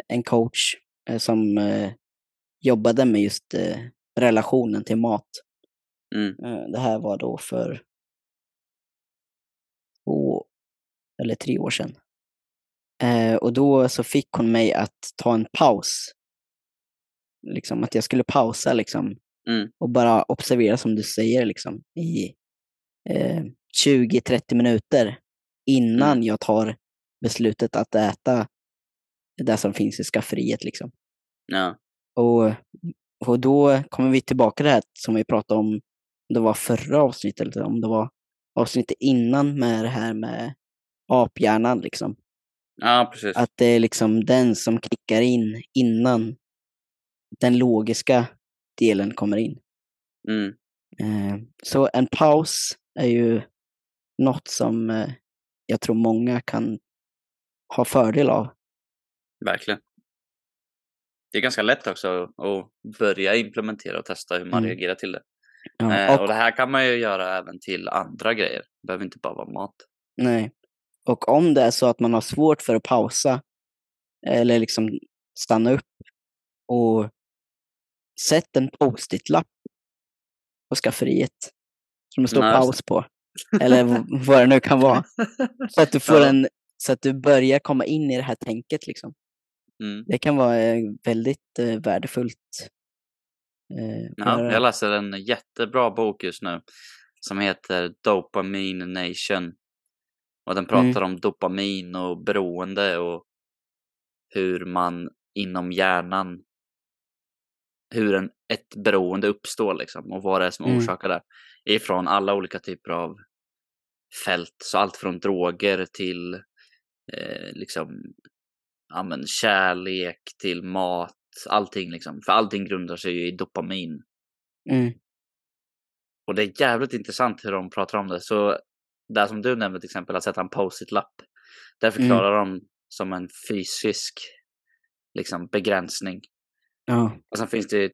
[SPEAKER 1] en coach eh, som eh, jobbade med just eh, relationen till mat.
[SPEAKER 2] Mm.
[SPEAKER 1] Eh, det här var då för två eller tre år sedan. Eh, och då så fick hon mig att ta en paus. Liksom att jag skulle pausa liksom
[SPEAKER 2] Mm.
[SPEAKER 1] och bara observera som du säger liksom i eh, 20-30 minuter innan
[SPEAKER 2] Mm.
[SPEAKER 1] jag tar beslutet att äta det som finns i skafferiet liksom.
[SPEAKER 2] Ja.
[SPEAKER 1] Och, och då kommer vi tillbaka till det här som vi pratade om, det var förra avsnittet eller om det var avsnittet innan med det här med aphjärnan liksom.
[SPEAKER 2] ja, precis.
[SPEAKER 1] Att det är liksom den som kickar in innan den logiska delen kommer in.
[SPEAKER 2] Mm.
[SPEAKER 1] Eh, så en paus är ju något som eh, jag tror många kan ha fördel av.
[SPEAKER 2] Verkligen. Det är ganska lätt också att börja implementera och testa hur man
[SPEAKER 1] Mm.
[SPEAKER 2] reagerar till det.
[SPEAKER 1] Ja,
[SPEAKER 2] Eh, och
[SPEAKER 1] och,
[SPEAKER 2] det här kan man ju göra även till andra grejer. Det behöver inte bara vara mat.
[SPEAKER 1] nej. och om det är så att man har svårt för att pausa eller liksom stanna upp och sätt en post-it-lapp på skafferiet som det står
[SPEAKER 2] Nej,
[SPEAKER 1] paus på. Eller vad det nu kan vara. Så att du får en, så att du börjar komma in i det här tänket liksom.
[SPEAKER 2] Mm.
[SPEAKER 1] Det kan vara eh, väldigt eh, värdefullt. Eh,
[SPEAKER 2] Ja, jag läser en jättebra bok just nu som heter Dopamine Nation. Och den pratar om dopamin och beroende och hur man inom hjärnan, hur en, ett beroende uppstår liksom och vad det är som
[SPEAKER 1] Mm.
[SPEAKER 2] orsakar det. Ifrån alla olika typer av fält, så allt från droger till eh, liksom ja, men kärlek till mat, allting liksom. För allting grundar sig ju i dopamin.
[SPEAKER 1] Mm,
[SPEAKER 2] Och det är jävligt intressant hur de pratar om det. Så det som du nämnde till exempel, att sätta en post-it-lapp. Där förklarar de som en fysisk liksom, begränsning.
[SPEAKER 1] ja,
[SPEAKER 2] Och sen finns det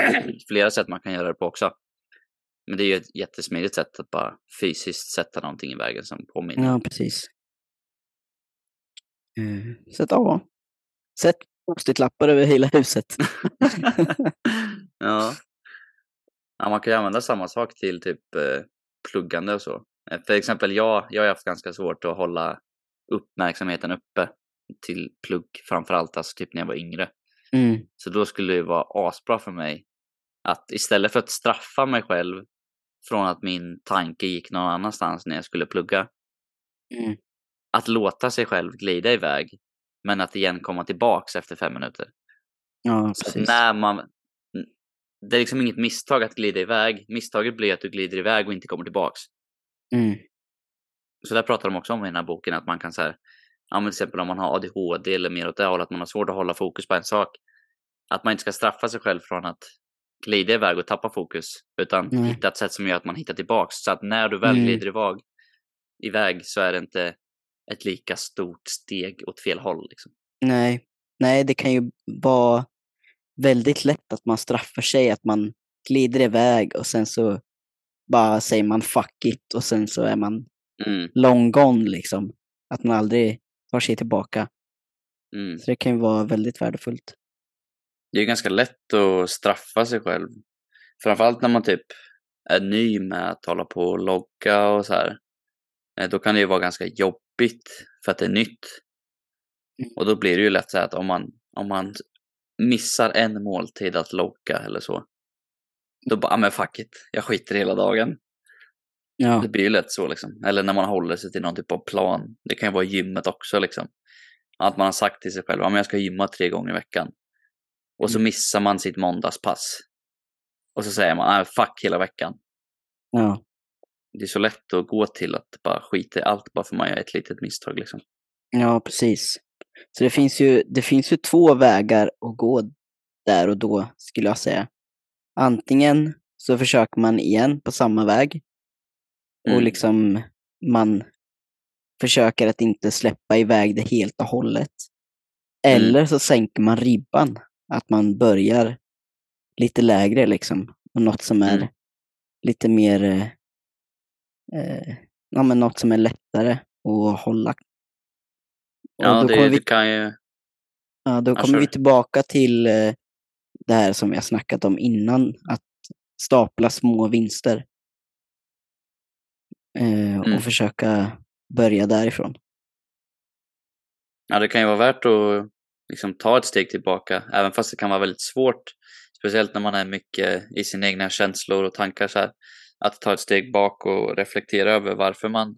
[SPEAKER 2] flera sätt man kan göra det på också. Men det är ju ett jättesmidigt sätt att bara fysiskt sätta någonting i vägen som påminner.
[SPEAKER 1] ja, precis. Eh, så att ja, sätt post-it-lappar över hela huset.
[SPEAKER 2] ja. ja. Man kan ju använda samma sak till typ eh, pluggande och så. Eh, För exempel jag, jag har haft ganska svårt att hålla uppmärksamheten uppe till plugg framförallt, alltså typ när jag var yngre.
[SPEAKER 1] Mm,
[SPEAKER 2] Så då skulle det vara asbra för mig att istället för att straffa mig själv från att min tanke gick någon annanstans när jag skulle plugga,
[SPEAKER 1] mm,
[SPEAKER 2] att låta sig själv glida iväg, men att igen komma tillbaks efter fem minuter.
[SPEAKER 1] ja, precis.
[SPEAKER 2] när man... Det är liksom inget misstag att glida iväg. Misstaget blir att du glider iväg och inte kommer tillbaks.
[SPEAKER 1] Mm,
[SPEAKER 2] Så där pratar de också om i den här boken att man kan så här, ja till exempel om man har ADHD eller mer åt det hållet, att man har svårt att hålla fokus på en sak. Att man inte ska straffa sig själv från att glida iväg och tappa fokus, utan
[SPEAKER 1] Nej.
[SPEAKER 2] hitta ett sätt som gör att man hittar tillbaks. Så att när du väl
[SPEAKER 1] Mm.
[SPEAKER 2] glider iväg, iväg så är det inte ett lika stort steg åt fel håll. Liksom.
[SPEAKER 1] nej, nej, det kan ju vara väldigt lätt att man straffar sig, att man glider iväg och sen så bara säger man fuck it och sen så är man
[SPEAKER 2] Mm,
[SPEAKER 1] long gone liksom. Att man aldrig tar sig tillbaka.
[SPEAKER 2] mm.
[SPEAKER 1] Så det kan ju vara väldigt värdefullt.
[SPEAKER 2] Det är ganska lätt att straffa sig själv. Framförallt när man typ är ny med att hålla på och logga och så här. Eh, Då kan det ju vara ganska jobbigt för att det är nytt.
[SPEAKER 1] Mm.
[SPEAKER 2] Och då blir det ju lätt så att om man, om man missar en måltid att logga eller så. Då bara, ah, men fuck it, jag skiter hela dagen.
[SPEAKER 1] Ja,
[SPEAKER 2] Det blir ju lätt så liksom. Eller när man håller sig till någon typ av plan. Det kan ju vara gymmet också liksom. Att man har sagt till sig själv, men jag ska gymma tre gånger i veckan. Och så
[SPEAKER 1] Mm.
[SPEAKER 2] missar man sitt måndagspass. Och så säger man, nej fuck hela veckan.
[SPEAKER 1] ja,
[SPEAKER 2] Det är så lätt att gå till att bara skita i allt bara för man gör ett litet misstag liksom.
[SPEAKER 1] ja, precis. Så det finns, ju, det finns ju två vägar att gå där och då, skulle jag säga. Antingen så försöker man igen på samma väg och
[SPEAKER 2] Mm.
[SPEAKER 1] liksom man försöker att inte släppa iväg det helt och hållet.
[SPEAKER 2] Mm.
[SPEAKER 1] Eller så sänker man ribban. Att man börjar lite lägre liksom. Och något som är
[SPEAKER 2] Mm.
[SPEAKER 1] lite mer, eh, ja men något som är lättare att hålla. Och
[SPEAKER 2] Ja, det,
[SPEAKER 1] kommer
[SPEAKER 2] det
[SPEAKER 1] vi,
[SPEAKER 2] kan ju...
[SPEAKER 1] ja, då kommer vi tillbaka till eh, det här som vi har snackat om innan. Att stapla små vinster. Eh,
[SPEAKER 2] Mm.
[SPEAKER 1] Och försöka börja därifrån.
[SPEAKER 2] Ja, det kan ju vara värt att liksom ta ett steg tillbaka, även fast det kan vara väldigt svårt. Speciellt när man är mycket i sina egna känslor och tankar så här. Att ta ett steg bak och reflektera över varför man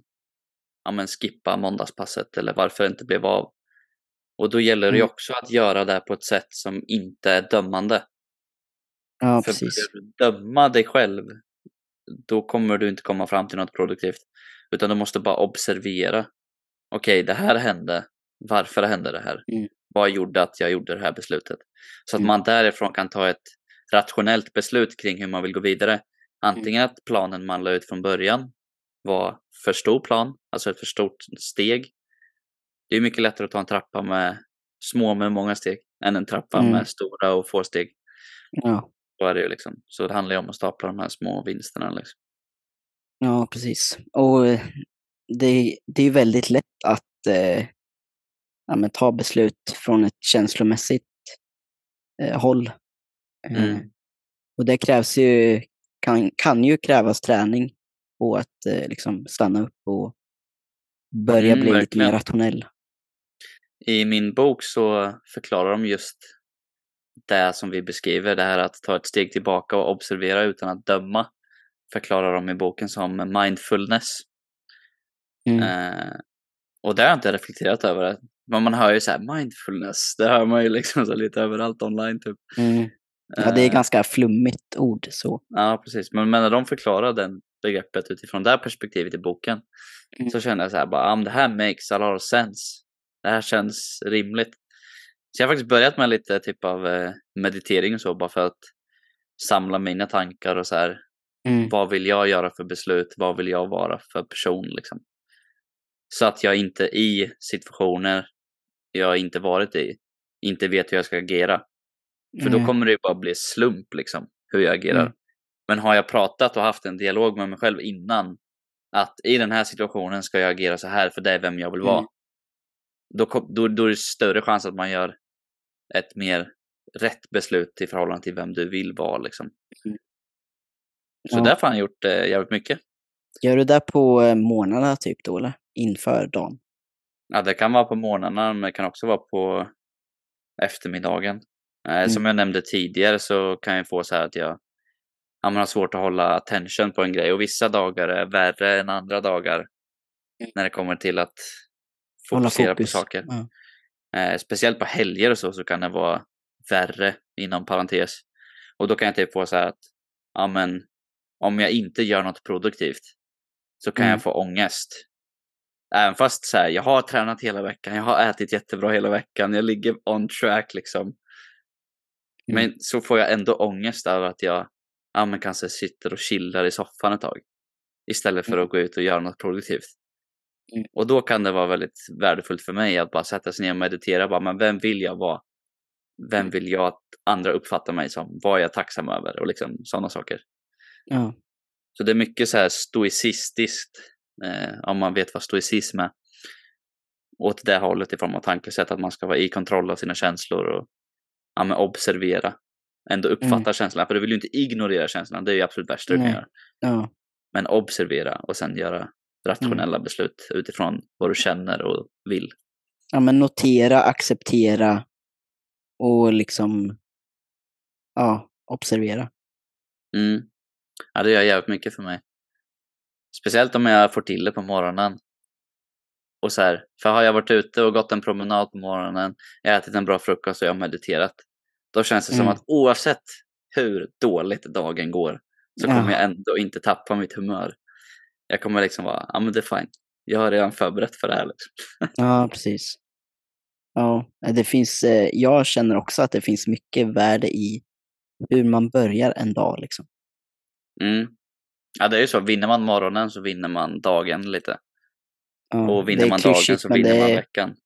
[SPEAKER 2] ja, men skippar måndagspasset eller varför det inte blev av. Och då gäller det ju
[SPEAKER 1] Mm.
[SPEAKER 2] också att göra det på ett sätt som inte är dömande.
[SPEAKER 1] Ja,
[SPEAKER 2] För
[SPEAKER 1] precis.
[SPEAKER 2] börjar du döma dig själv, då kommer du inte komma fram till något produktivt. Utan du måste bara observera. Okej, det här hände. Varför hände det här?
[SPEAKER 1] Mm.
[SPEAKER 2] Vad gjorde att jag gjorde det här beslutet? Så att
[SPEAKER 1] Mm.
[SPEAKER 2] man därifrån kan ta ett rationellt beslut kring hur man vill gå vidare. Antingen att planen man la ut från början var för stor plan, alltså ett för stort steg. Det är mycket lättare att ta en trappa med små med många steg än en trappa
[SPEAKER 1] Mm.
[SPEAKER 2] med stora och få steg.
[SPEAKER 1] Ja,
[SPEAKER 2] Så är det ju liksom. Så det handlar ju om att stapla de här små vinsterna liksom.
[SPEAKER 1] ja precis. Och eh, det, det är väldigt lätt att eh, ja, men ta beslut från ett känslomässigt eh, håll. Eh,
[SPEAKER 2] Mm.
[SPEAKER 1] Och det krävs ju, kan, kan ju krävas träning på att eh, liksom stanna upp och börja
[SPEAKER 2] Mm,
[SPEAKER 1] bli lite
[SPEAKER 2] verkligen.
[SPEAKER 1] mer rationell.
[SPEAKER 2] I min bok så förklarar de just det som vi beskriver, det här att ta ett steg tillbaka och observera utan att döma. Förklarar de i boken som mindfulness.
[SPEAKER 1] Mm.
[SPEAKER 2] Eh, och det har jag inte reflekterat över. Men man hör ju så här mindfulness, det hör man ju liksom så lite överallt online typ.
[SPEAKER 1] Mm. Ja, det är
[SPEAKER 2] Eh,
[SPEAKER 1] ganska flummigt ord så.
[SPEAKER 2] Ja, precis. Men, men när de förklarar den begreppet utifrån det här perspektivet i boken
[SPEAKER 1] Mm.
[SPEAKER 2] så känner jag så här bara, ah, det här makes a lot of sense. Det här känns rimligt. Så jag har faktiskt börjat med lite typ av eh, meditering och så bara för att samla mina tankar och så här.
[SPEAKER 1] Mm.
[SPEAKER 2] Vad vill jag göra för beslut? Vad vill jag vara för person liksom? Så att jag inte i situationer jag inte varit i inte vet hur jag ska agera. För då
[SPEAKER 1] Mm.
[SPEAKER 2] kommer det ju bara bli slump liksom, hur jag agerar.
[SPEAKER 1] Mm.
[SPEAKER 2] Men har jag pratat och haft en dialog med mig själv innan att i den här situationen ska jag agera så här för det är vem jag vill vara.
[SPEAKER 1] Mm.
[SPEAKER 2] Då, då, då är det större chans att man gör ett mer rätt beslut i förhållande till vem du vill vara. Liksom.
[SPEAKER 1] Mm.
[SPEAKER 2] Så
[SPEAKER 1] Ja.
[SPEAKER 2] därför har han gjort eh, jävligt mycket.
[SPEAKER 1] Gör du det på eh, morgnarna typ då eller? Inför dagen?
[SPEAKER 2] Ja, det kan vara på morgnarna, men det kan också vara på eftermiddagen. Eh,
[SPEAKER 1] Mm.
[SPEAKER 2] Som jag nämnde tidigare så kan jag få så här att jag ja, man har svårt att hålla attention på en grej och vissa dagar är värre än andra dagar
[SPEAKER 1] Mm.
[SPEAKER 2] när det kommer till att fokusera på saker.
[SPEAKER 1] Ja.
[SPEAKER 2] Eh, speciellt på helger och så, så kan det vara värre inom parentes. Och då kan jag typ få så här att ja, men, om jag inte gör något produktivt så kan
[SPEAKER 1] Mm.
[SPEAKER 2] jag få ångest. Även fast så här, jag har tränat hela veckan, jag har ätit jättebra hela veckan, jag ligger on track liksom.
[SPEAKER 1] Mm.
[SPEAKER 2] Men så får jag ändå ångest över att jag ja, men kanske sitter och chillar i soffan ett tag. Istället för
[SPEAKER 1] Mm.
[SPEAKER 2] att gå ut och göra något produktivt.
[SPEAKER 1] Mm.
[SPEAKER 2] Och då kan det vara väldigt värdefullt för mig att bara sätta sig ner och meditera. Bara, men vem vill jag vara? Vem
[SPEAKER 1] Mm.
[SPEAKER 2] vill jag att andra uppfattar mig som? Vad är jag tacksam över? Och liksom sådana saker.
[SPEAKER 1] Ja.
[SPEAKER 2] Så det är mycket så här stoicistiskt. Eh, om man vet vad stoicism är. Åt det hållet i form av tankesätt. Att man ska vara i kontroll av sina känslor och ja, men observera. Ändå uppfatta
[SPEAKER 1] Mm.
[SPEAKER 2] känslorna. För du vill ju inte ignorera känslorna. Det är ju absolut värsta du kan göra.
[SPEAKER 1] Ja.
[SPEAKER 2] Men observera och sen göra rationella beslut utifrån vad du känner och vill.
[SPEAKER 1] ja, men notera, acceptera och liksom ja, observera.
[SPEAKER 2] Mm. Ja, det gör jävligt mycket för mig. Speciellt om jag får till det på morgonen. Och så här, för har jag varit ute och gått en promenad på morgonen, jag ätit en bra frukost och jag har mediterat. Då känns det som
[SPEAKER 1] Mm.
[SPEAKER 2] att oavsett hur dåligt dagen går så
[SPEAKER 1] Ja.
[SPEAKER 2] kommer jag ändå inte tappa mitt humör. Jag kommer liksom vara, ja men det är fine. Jag har redan förberett för det här. Liksom.
[SPEAKER 1] Ja, precis. Ja, det finns, eh, jag känner också att det finns mycket värde i hur man börjar en dag. Liksom.
[SPEAKER 2] Mm. Ja, det är ju så. Vinner man morgonen så vinner man dagen lite.
[SPEAKER 1] Ja,
[SPEAKER 2] Och vinner man dagen
[SPEAKER 1] klyschigt,
[SPEAKER 2] så
[SPEAKER 1] men
[SPEAKER 2] vinner man
[SPEAKER 1] är,
[SPEAKER 2] veckan.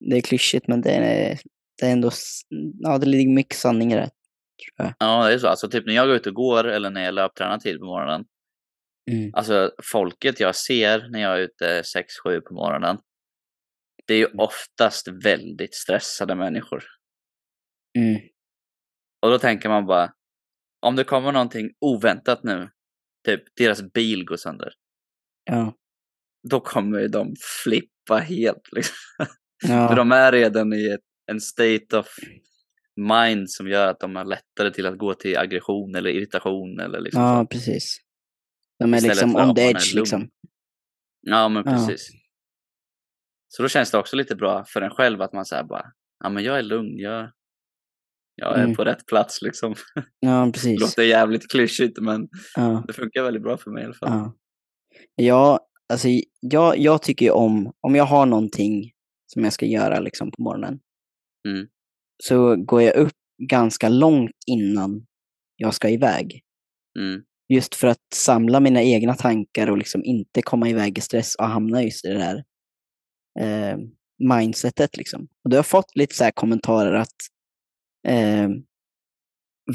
[SPEAKER 1] det är klyschigt, men det är, det är ändå, ja det ligger mycket sanning i det.
[SPEAKER 2] Ja, det är så. Alltså typ när jag går ut och går eller när jag löptränar tid på morgonen.
[SPEAKER 1] Mm.
[SPEAKER 2] Alltså folket jag ser när jag är ute 6-7 på morgonen. Det är ju oftast väldigt stressade människor.
[SPEAKER 1] Mm.
[SPEAKER 2] Och då tänker man bara, om det kommer någonting oväntat nu, typ deras bil går sönder,
[SPEAKER 1] Ja.
[SPEAKER 2] Då kommer ju de flippa helt. Liksom. För
[SPEAKER 1] Ja.
[SPEAKER 2] de är redan i ett, en state of mind som gör att de har lättare till att gå till aggression eller irritation eller liksom
[SPEAKER 1] ja,
[SPEAKER 2] så.
[SPEAKER 1] precis. De är
[SPEAKER 2] Istället
[SPEAKER 1] liksom
[SPEAKER 2] för
[SPEAKER 1] on the edge liksom.
[SPEAKER 2] Ja, men
[SPEAKER 1] Ja.
[SPEAKER 2] precis. Så då känns det också lite bra för en själv att man säger bara, ja men jag är lugn, jag, jag är
[SPEAKER 1] Mm.
[SPEAKER 2] på rätt plats liksom.
[SPEAKER 1] Ja,
[SPEAKER 2] Det
[SPEAKER 1] precis.
[SPEAKER 2] låter jävligt klyschigt men
[SPEAKER 1] Ja.
[SPEAKER 2] det funkar väldigt bra för mig i alla fall.
[SPEAKER 1] Ja. Alltså jag, jag tycker om, om jag har någonting som jag ska göra liksom på morgonen,
[SPEAKER 2] Mm.
[SPEAKER 1] så går jag upp ganska långt innan jag ska iväg.
[SPEAKER 2] Mm.
[SPEAKER 1] Just för att samla mina egna tankar och liksom inte komma iväg i stress och hamna just i det här eh, mindsetet. Liksom. Och då har fått lite så här kommentarer att eh,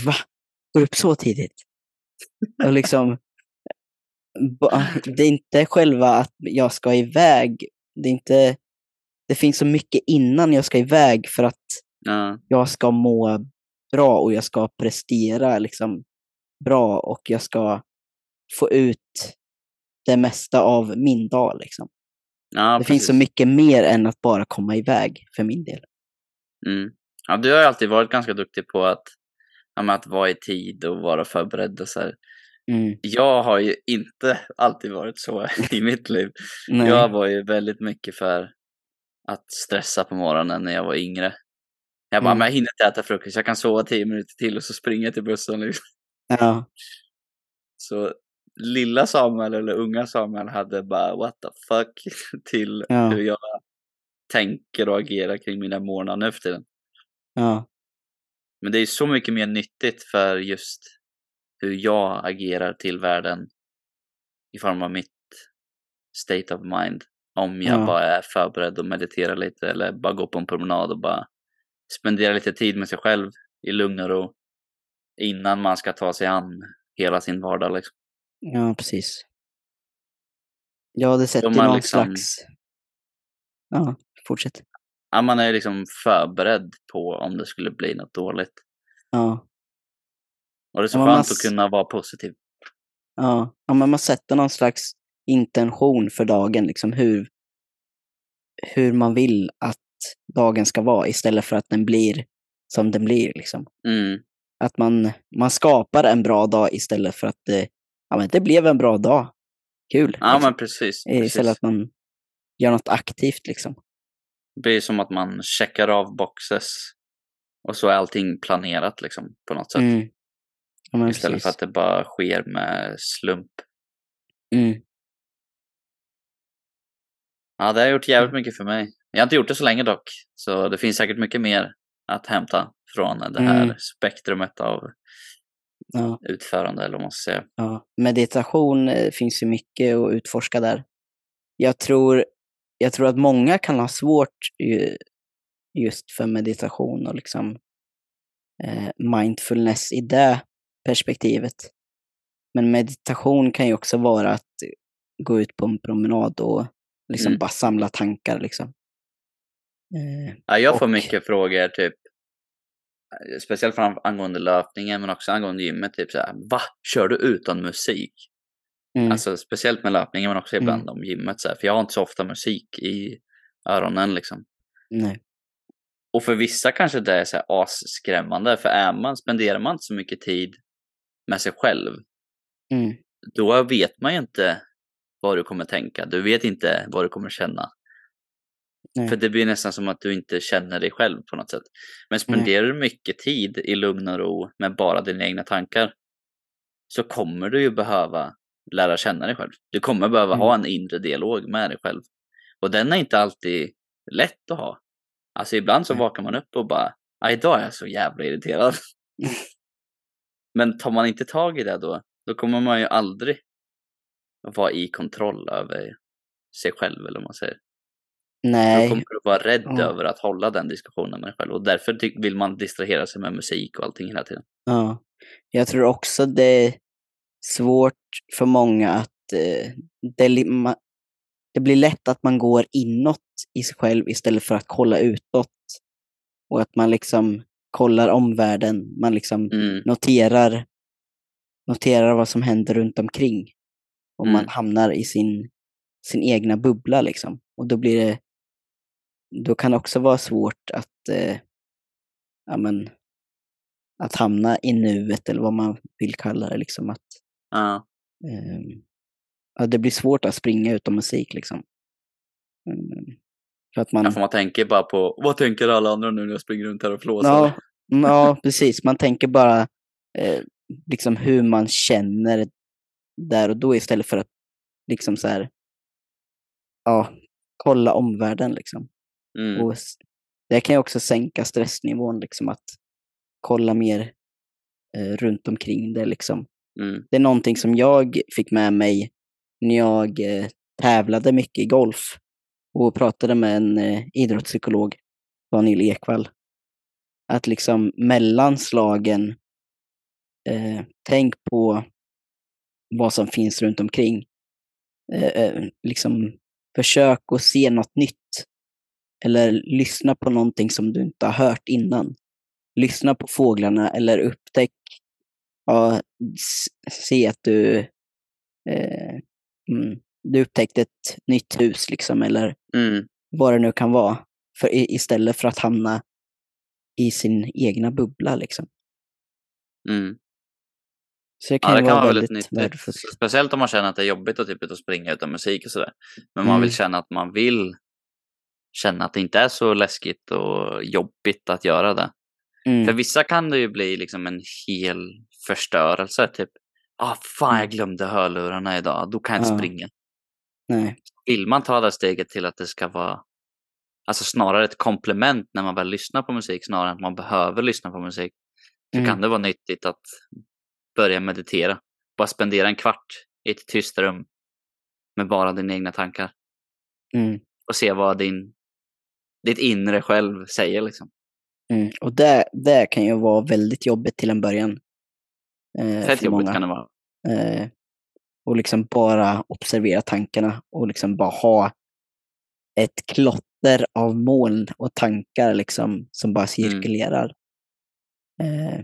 [SPEAKER 1] Va? Går du upp så tidigt? Och liksom, det är inte själva att jag ska iväg. Det är inte, det finns så mycket innan jag ska iväg för att
[SPEAKER 2] Ja.
[SPEAKER 1] jag ska må bra och jag ska prestera liksom bra och jag ska få ut det mesta av min dag. Liksom.
[SPEAKER 2] Ja,
[SPEAKER 1] det finns så
[SPEAKER 2] precis.
[SPEAKER 1] mycket mer än att bara komma iväg för min del.
[SPEAKER 2] Mm. Ja, du har alltid varit ganska duktig på att, ja, att vara i tid och vara förberedd och så här.
[SPEAKER 1] Mm.
[SPEAKER 2] Jag har ju inte alltid varit så i mitt liv.
[SPEAKER 1] Nej.
[SPEAKER 2] Jag var ju väldigt mycket för att stressa på morgonen när jag var yngre. Jag bara,
[SPEAKER 1] Mm.
[SPEAKER 2] men jag hinner inte äta frukost, jag kan sova tio minuter till och så springer jag till bussen. Liksom.
[SPEAKER 1] Ja,
[SPEAKER 2] Så lilla Samuel eller unga Samuel hade bara what the fuck till
[SPEAKER 1] Ja.
[SPEAKER 2] hur jag tänker och agerar kring mina morgnar nu för tiden.
[SPEAKER 1] ja,
[SPEAKER 2] Men det är så mycket mer nyttigt för just hur jag agerar till världen i form av mitt state of mind. Om jag
[SPEAKER 1] Ja.
[SPEAKER 2] bara är förberedd och mediterar lite eller bara går på en promenad och bara spenderar lite tid med sig själv i lugn och ro innan man ska ta sig an hela sin vardag. Liksom.
[SPEAKER 1] ja, precis. Ja, det sätter någon
[SPEAKER 2] liksom-
[SPEAKER 1] slags... Ja, fortsätt.
[SPEAKER 2] Ja, man är liksom förberedd på om det skulle bli något dåligt.
[SPEAKER 1] Ja,
[SPEAKER 2] Och det är så
[SPEAKER 1] Ja,
[SPEAKER 2] skönt
[SPEAKER 1] man
[SPEAKER 2] att kunna vara positiv.
[SPEAKER 1] ja. ja men man sätter någon slags intention för dagen, liksom hur, hur man vill att dagen ska vara istället för att den blir som den blir. Liksom.
[SPEAKER 2] Mm.
[SPEAKER 1] Att man, man skapar en bra dag istället för att det, ja, men det blev en bra dag. Kul.
[SPEAKER 2] Ja,
[SPEAKER 1] liksom.
[SPEAKER 2] men precis. precis.
[SPEAKER 1] Istället att man gör något aktivt. Liksom.
[SPEAKER 2] Det blir som att man checkar av boxes och så är allting planerat liksom på något sätt.
[SPEAKER 1] Mm. Ja,
[SPEAKER 2] Istället
[SPEAKER 1] precis.
[SPEAKER 2] för att det bara sker med slump.
[SPEAKER 1] Mm.
[SPEAKER 2] Ja, det har gjort jävligt mycket för mig. Jag har inte gjort det så länge dock, så det finns säkert mycket mer att hämta från det här
[SPEAKER 1] Mm.
[SPEAKER 2] spektrumet av
[SPEAKER 1] Ja.
[SPEAKER 2] utförande, eller vad man ska säga.
[SPEAKER 1] Ja, meditation eh, finns ju mycket att utforska där. Jag tror, jag tror att många kan ha svårt ju- just för meditation och liksom eh, mindfulness i det perspektivet. Men meditation kan ju också vara att gå ut på en promenad och liksom
[SPEAKER 2] Mm.
[SPEAKER 1] bara samla tankar. Liksom. Eh,
[SPEAKER 2] Ja, jag får
[SPEAKER 1] Och-
[SPEAKER 2] mycket frågor, typ eh, speciellt fram angående löpningen, men också angående gymmet. Typ så här, va? Kör du utan musik?
[SPEAKER 1] mm,
[SPEAKER 2] Alltså speciellt med löpningen, men också ibland om gymmet. Så här, för jag har inte så ofta musik i öronen liksom.
[SPEAKER 1] nej.
[SPEAKER 2] Och för vissa kanske det är så här asskrämmande, för är man, spenderar man inte så mycket tid med sig själv,
[SPEAKER 1] Mm,
[SPEAKER 2] då vet man ju inte vad du kommer tänka. Du vet inte vad du kommer känna.
[SPEAKER 1] nej.
[SPEAKER 2] För det blir nästan som att du inte känner dig själv på något sätt. Men spenderar du mycket tid i lugn och ro med bara dina egna tankar så kommer du ju behöva lära känna dig själv. Du kommer behöva
[SPEAKER 1] Mm.
[SPEAKER 2] ha en inre dialog med dig själv. Och den är inte alltid lätt att ha. Alltså ibland så
[SPEAKER 1] Nej.
[SPEAKER 2] vakar man upp och bara, "Ah, idag är jag så jävla irriterad. Men tar man inte tag i det då, då kommer man ju aldrig vara i kontroll över sig själv, eller vad man säger.
[SPEAKER 1] Nej.
[SPEAKER 2] Då kommer du vara rädd
[SPEAKER 1] Ja.
[SPEAKER 2] över att hålla den diskussionen med dig själv och därför vill man distrahera sig med musik och allting hela tiden.
[SPEAKER 1] Ja. Jag tror också det är svårt för många att eh, det, det blir lätt att man går inåt i sig själv istället för att kolla utåt. Och att man liksom kollar omvärlden, man liksom
[SPEAKER 2] Mm,
[SPEAKER 1] noterar, noterar vad som händer runt omkring. Och man
[SPEAKER 2] Mm.
[SPEAKER 1] hamnar i sin, sin egna bubbla liksom. Och då blir det, då kan det också vara svårt att, eh, ja men, att hamna i nuet eller vad man vill kalla det liksom. Att,
[SPEAKER 2] ja.
[SPEAKER 1] ehm, ja, det blir svårt att springa utan musik liksom. Mm, för att man,
[SPEAKER 2] Ja, för man tänker bara på, vad tänker alla andra nu när jag springer runt här och flåsar?
[SPEAKER 1] Ja, ja, precis. Man tänker bara eh, liksom hur man känner där och då istället för att liksom så här, ja, kolla omvärlden liksom.
[SPEAKER 2] Mm,
[SPEAKER 1] Och det kan ju också sänka stressnivån liksom att kolla mer eh, runt omkring det liksom.
[SPEAKER 2] mm,
[SPEAKER 1] Det är någonting som jag fick med mig när jag eh, tävlade mycket i golf och pratade med en eh, idrottspsykolog, Daniel Ekvall. Att liksom mellan slagen, eh, tänk på vad som finns runt omkring. Eh, eh, liksom försök att se något nytt. Eller lyssna på någonting som du inte har hört innan. Lyssna på fåglarna eller upptäck ja, se att du, eh, mm, du upptäckte ett nytt hus liksom, eller
[SPEAKER 2] mm,
[SPEAKER 1] vad det nu kan vara. För, istället för att hamna i sin egna bubbla. Liksom.
[SPEAKER 2] mm.
[SPEAKER 1] Så det kan
[SPEAKER 2] Ja, det kan
[SPEAKER 1] vara
[SPEAKER 2] väldigt
[SPEAKER 1] väldigt
[SPEAKER 2] nyttigt.
[SPEAKER 1] värdefullt.
[SPEAKER 2] Speciellt om man känner att det är jobbigt att typ och springa utan musik och sådär. Men man vill
[SPEAKER 1] Mm.
[SPEAKER 2] känna att man vill känna att det inte är så läskigt och jobbigt att göra det. För
[SPEAKER 1] Mm.
[SPEAKER 2] vissa kan det ju bli liksom en hel förstörelse. Typ, ah fan jag glömde hörlurarna idag, då kan jag inte
[SPEAKER 1] Ja.
[SPEAKER 2] springa.
[SPEAKER 1] Nej.
[SPEAKER 2] Vill man ta det steget till att det ska vara alltså snarare ett komplement när man väl lyssnar på musik snarare än att man behöver lyssna på musik. Så
[SPEAKER 1] Mm.
[SPEAKER 2] kan det vara nyttigt att börja meditera. Bara spendera en kvart i ett tyst rum med bara dina egna tankar
[SPEAKER 1] Mm.
[SPEAKER 2] och se vad din, ditt inre själv säger. Liksom.
[SPEAKER 1] Mm. Och det, det kan ju vara väldigt jobbigt till en början. Eh,
[SPEAKER 2] Fett jobbigt
[SPEAKER 1] många.
[SPEAKER 2] kan det vara.
[SPEAKER 1] Eh, och liksom bara observera tankarna och liksom bara ha ett klotter av moln och tankar liksom som bara cirkulerar. Eh,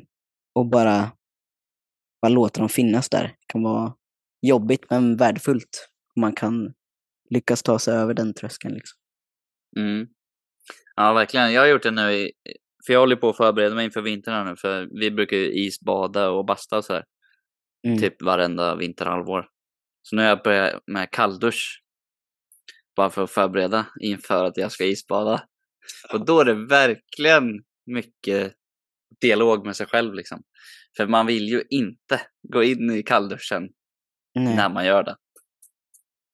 [SPEAKER 1] och bara, bara låta dem finnas där. Det kan vara jobbigt men värdefullt. Om man kan lyckas ta sig över den tröskeln. Liksom.
[SPEAKER 2] Mm. Ja, verkligen. Jag har gjort det nu, i, för jag håller på att förbereda mig inför vintern här nu, för vi brukar ju isbada och basta och så här,
[SPEAKER 1] Mm.
[SPEAKER 2] typ varenda vinterhalvår. Så nu har jag börjat med kalldusch, bara för att förbereda inför att jag ska isbada. Och då är det verkligen mycket dialog med sig själv liksom. För man vill ju inte gå in i kallduschen
[SPEAKER 1] Nej.
[SPEAKER 2] när man gör det.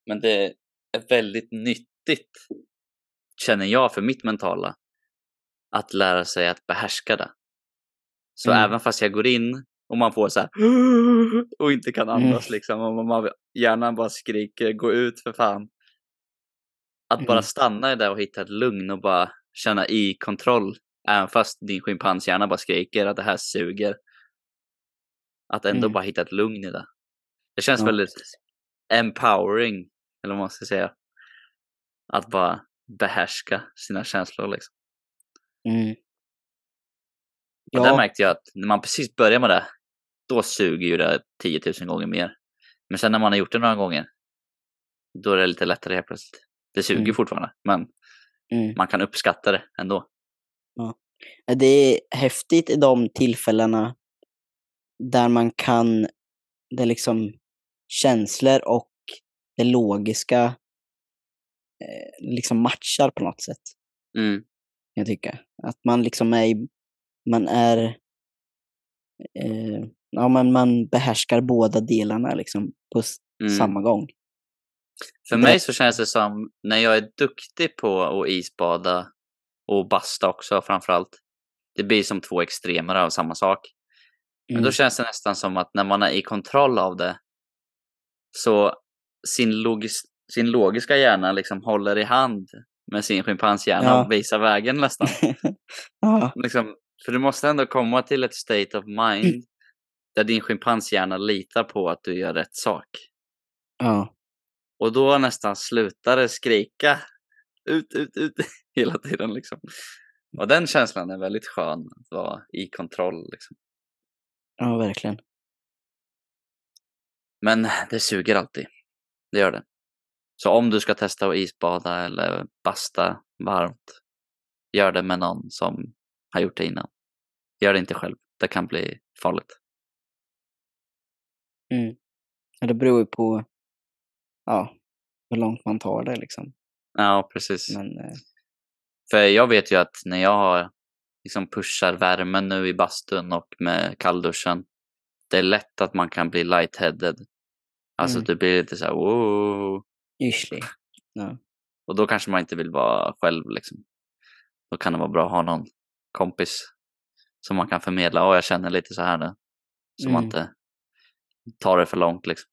[SPEAKER 2] Men det är väldigt nyttigt, känner jag, för mitt mentala, att lära sig att behärska det. Så
[SPEAKER 1] Mm.
[SPEAKER 2] även fast jag går in och man får så här och inte kan andas liksom, och man hjärnan bara skriker gå ut för fan. Att bara
[SPEAKER 1] Mm.
[SPEAKER 2] stanna i det och hitta ett lugn och bara känna i kontroll, även fast din schimpanshjärna bara skriker att det här suger. Att ändå
[SPEAKER 1] Mm.
[SPEAKER 2] bara hitta ett lugn i det. Det känns
[SPEAKER 1] Ja,
[SPEAKER 2] väldigt empowering, eller vad man ska säga. Att bara behärska sina känslor liksom.
[SPEAKER 1] Mm.
[SPEAKER 2] Och där
[SPEAKER 1] Ja,
[SPEAKER 2] märkte jag att när man precis börjar med det, då suger ju det 10 000 gånger mer. Men sen när man har gjort det några gånger, då är det lite lättare helt plötsligt. Det suger
[SPEAKER 1] Mm.
[SPEAKER 2] fortfarande, men
[SPEAKER 1] mm.
[SPEAKER 2] man kan uppskatta det ändå.
[SPEAKER 1] det är häftigt i de tillfällena där man kan, det liksom känslor och det logiska eh, liksom matchar på något sätt.
[SPEAKER 2] Mm,
[SPEAKER 1] Jag tycker. Att man liksom är, man är, eh, ja men man behärskar båda delarna liksom på
[SPEAKER 2] mm.
[SPEAKER 1] samma gång.
[SPEAKER 2] För mig så känns det som, när jag är duktig på att isbada och basta också framförallt, det blir som två extremer av samma sak. Men
[SPEAKER 1] Mm.
[SPEAKER 2] då känns det nästan som att när man är i kontroll av det, så sin logis sin logiska hjärna liksom håller i hand med sin schimpanshjärna
[SPEAKER 1] Ja.
[SPEAKER 2] och visar vägen nästan.
[SPEAKER 1] ja,
[SPEAKER 2] liksom, för du måste ändå komma till ett state of mind där din schimpanshjärna litar på att du gör rätt sak.
[SPEAKER 1] ja,
[SPEAKER 2] Och då nästan slutar det skrika ut, ut, ut hela tiden liksom. Och den känslan är väldigt skön att vara i kontroll liksom.
[SPEAKER 1] ja, verkligen.
[SPEAKER 2] Men det suger alltid. Det gör det. Så om du ska testa att isbada eller basta varmt, gör det med någon som har gjort det innan. Gör det inte själv. Det kan bli farligt.
[SPEAKER 1] Mm. Ja, det beror ju på ja, hur långt man tar det liksom.
[SPEAKER 2] Ja, precis.
[SPEAKER 1] Men eh,
[SPEAKER 2] För jag vet ju att när jag liksom pushar värmen nu i bastun och med kallduschen, det är lätt att man kan bli lightheaded. Alltså
[SPEAKER 1] Mm.
[SPEAKER 2] du blir lite så här wow.
[SPEAKER 1] yrslig. Ja.
[SPEAKER 2] Och då kanske man inte vill vara själv liksom. Då kan det vara bra att ha någon kompis som man kan förmedla. Åh, jag känner lite så här nu. Man
[SPEAKER 1] Mm.
[SPEAKER 2] inte tar det för långt liksom.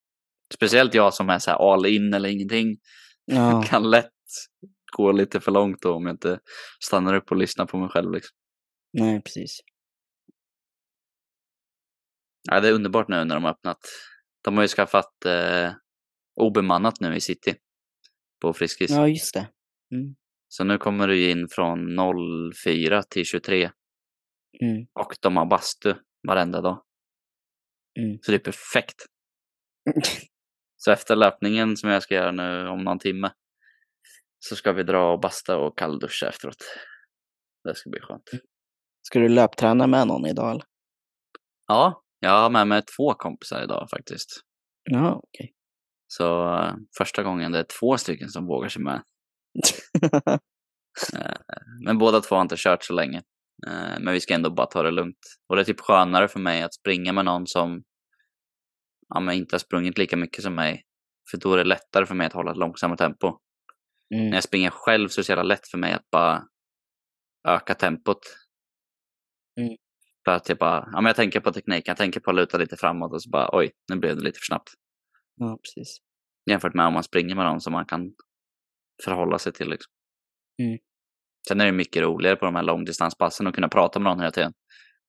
[SPEAKER 2] Speciellt jag som är så här all in eller ingenting.
[SPEAKER 1] Ja,
[SPEAKER 2] Kan lätt gå lite för långt då om jag inte stannar upp och lyssnar på mig själv liksom.
[SPEAKER 1] nej precis.
[SPEAKER 2] Ja, det är underbart nu när de har öppnat. De har ju skaffat eh, obemannat nu i city. På Friskis.
[SPEAKER 1] Ja, just det. Mm.
[SPEAKER 2] Så nu kommer du in från 04 till 23.
[SPEAKER 1] Mm.
[SPEAKER 2] Och de har bastu varenda dag.
[SPEAKER 1] Mm.
[SPEAKER 2] Så det är perfekt. Så efter löpningen som jag ska göra nu om någon timme. Så ska vi dra och basta och kallduscha efteråt. Det ska bli skönt.
[SPEAKER 1] Ska du löpträna med någon idag eller?
[SPEAKER 2] Ja, jag har med mig två kompisar idag faktiskt.
[SPEAKER 1] Ja, okej.
[SPEAKER 2] Så eh, första gången det är två stycken som vågar sig med. Men båda två har inte kört så länge. Eh, Men vi ska ändå bara ta det lugnt. Och det är typ skönare för mig att springa med någon som ja, men inte har sprungit lika mycket som mig. För då är det lättare för mig att hålla ett långsammare tempo. När
[SPEAKER 1] Mm.
[SPEAKER 2] jag springer själv så är det så jävla lätt för mig att bara öka tempot.
[SPEAKER 1] Mm.
[SPEAKER 2] För att jag bara, ja men jag tänker på tekniken, jag tänker på att luta lite framåt och så bara oj, nu blev det lite för snabbt.
[SPEAKER 1] Ja, precis.
[SPEAKER 2] Jämfört med om man springer med någon som man kan förhålla sig till. Liksom.
[SPEAKER 1] Mm.
[SPEAKER 2] Sen är det mycket roligare på de här långdistanspassen att kunna prata med någon hela tiden.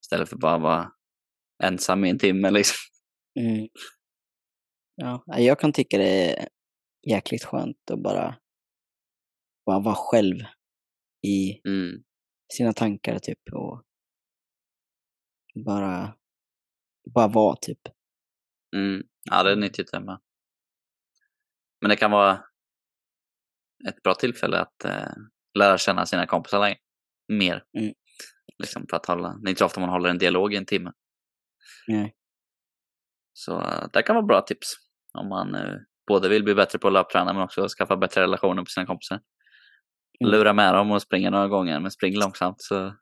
[SPEAKER 2] Istället för bara vara ensam i en timme liksom.
[SPEAKER 1] Mm. Ja, jag kan tycka det är jäkligt skönt att bara, bara vara själv i
[SPEAKER 2] Mm.
[SPEAKER 1] sina tankar typ och bara, bara vara typ.
[SPEAKER 2] Mm. Ja, det är nyttigt det med. Men det kan vara ett bra tillfälle att eh, lära känna sina kompisar längre. mer.
[SPEAKER 1] Mm.
[SPEAKER 2] Liksom för att hålla, det är inte så ofta man håller en dialog i en timme.
[SPEAKER 1] Nej.
[SPEAKER 2] Så eh, det kan vara bra tips. Om man eh, både vill bli bättre på att löpträna men också skaffa bättre relationer med sina kompisar.
[SPEAKER 1] Mm.
[SPEAKER 2] Lura med dem och springa några gånger, men spring långsamt så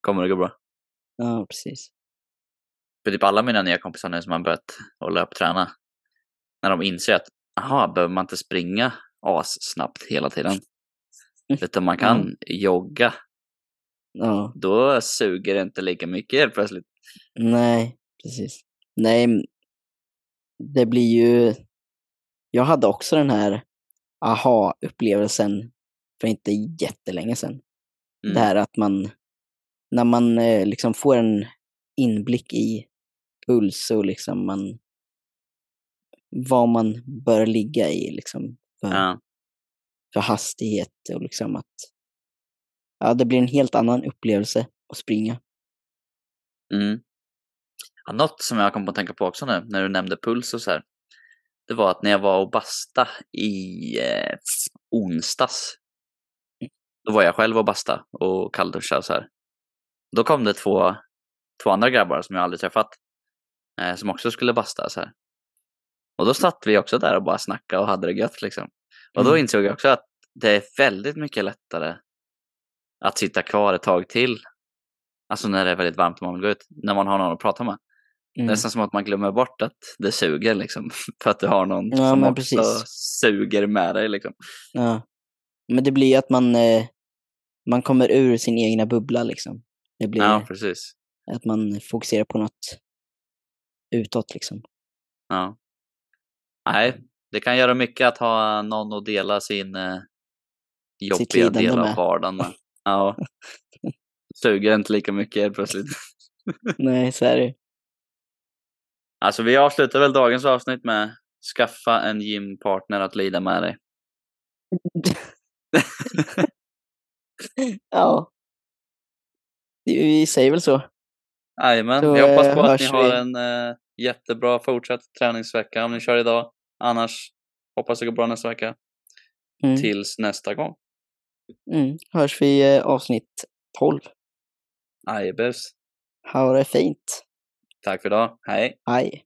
[SPEAKER 2] kommer det gå bra.
[SPEAKER 1] Ja, precis.
[SPEAKER 2] För typ alla mina nya kompisar nu som har börjat att löpträna, när de inser att aha, behöver man inte springa assnabbt hela tiden, utan man kan jogga,
[SPEAKER 1] Ja,
[SPEAKER 2] då suger det inte lika mycket helt plötsligt.
[SPEAKER 1] nej, precis. Nej, det blir ju... Jag hade också den här aha-upplevelsen för inte jättelänge sedan.
[SPEAKER 2] Mm.
[SPEAKER 1] Det här att man, när man eh, liksom får en inblick i puls och liksom man, vad man bör ligga i liksom för,
[SPEAKER 2] Ja,
[SPEAKER 1] för hastighet och liksom att ja, det blir en helt annan upplevelse att springa.
[SPEAKER 2] mm. Ja, något som jag kom på att tänka på också nu, när du nämnde puls och så här, det var att när jag var och basta i eh, onsdags, då var jag själv och basta och kallduschade och så här. Då kom det två, två andra grabbar som jag aldrig träffat, eh, som också skulle basta så här. Och då satt vi också där och bara snackade och hade det gött liksom. Och då
[SPEAKER 1] Mm.
[SPEAKER 2] insåg jag också att det är väldigt mycket lättare att sitta kvar ett tag till. Alltså när det är väldigt varmt och man vill gå ut, när man har någon att prata med.
[SPEAKER 1] Mm.
[SPEAKER 2] Nästan som att man glömmer bort att det suger liksom. För att du har någon
[SPEAKER 1] Ja,
[SPEAKER 2] som också
[SPEAKER 1] precis.
[SPEAKER 2] suger med dig liksom.
[SPEAKER 1] Ja. Men det blir ju att man, eh, man kommer ur sin egna bubbla liksom. Det blir
[SPEAKER 2] Ja, precis.
[SPEAKER 1] att man fokuserar på något utåt liksom.
[SPEAKER 2] Ja. Nej, Det kan göra mycket att ha någon att dela sin eh, jobbiga del av vardagen med. Ja. Suger inte lika mycket helt plötsligt.
[SPEAKER 1] Nej, så är det.
[SPEAKER 2] Alltså vi avslutar väl dagens avsnitt med skaffa en gympartner att lida med dig.
[SPEAKER 1] Ja. Vi säger väl så.
[SPEAKER 2] Jajamän, vi hoppas
[SPEAKER 1] eh,
[SPEAKER 2] på att ni har
[SPEAKER 1] vi.
[SPEAKER 2] en eh, jättebra fortsatt träningsvecka om ni kör idag. Annars hoppas det går bra nästa vecka.
[SPEAKER 1] Mm.
[SPEAKER 2] Tills nästa gång.
[SPEAKER 1] Mm. Hörs vi i eh, avsnitt 12.
[SPEAKER 2] Ajebus.
[SPEAKER 1] Ha det fint.
[SPEAKER 2] Tack för idag. Hej.
[SPEAKER 1] Hej.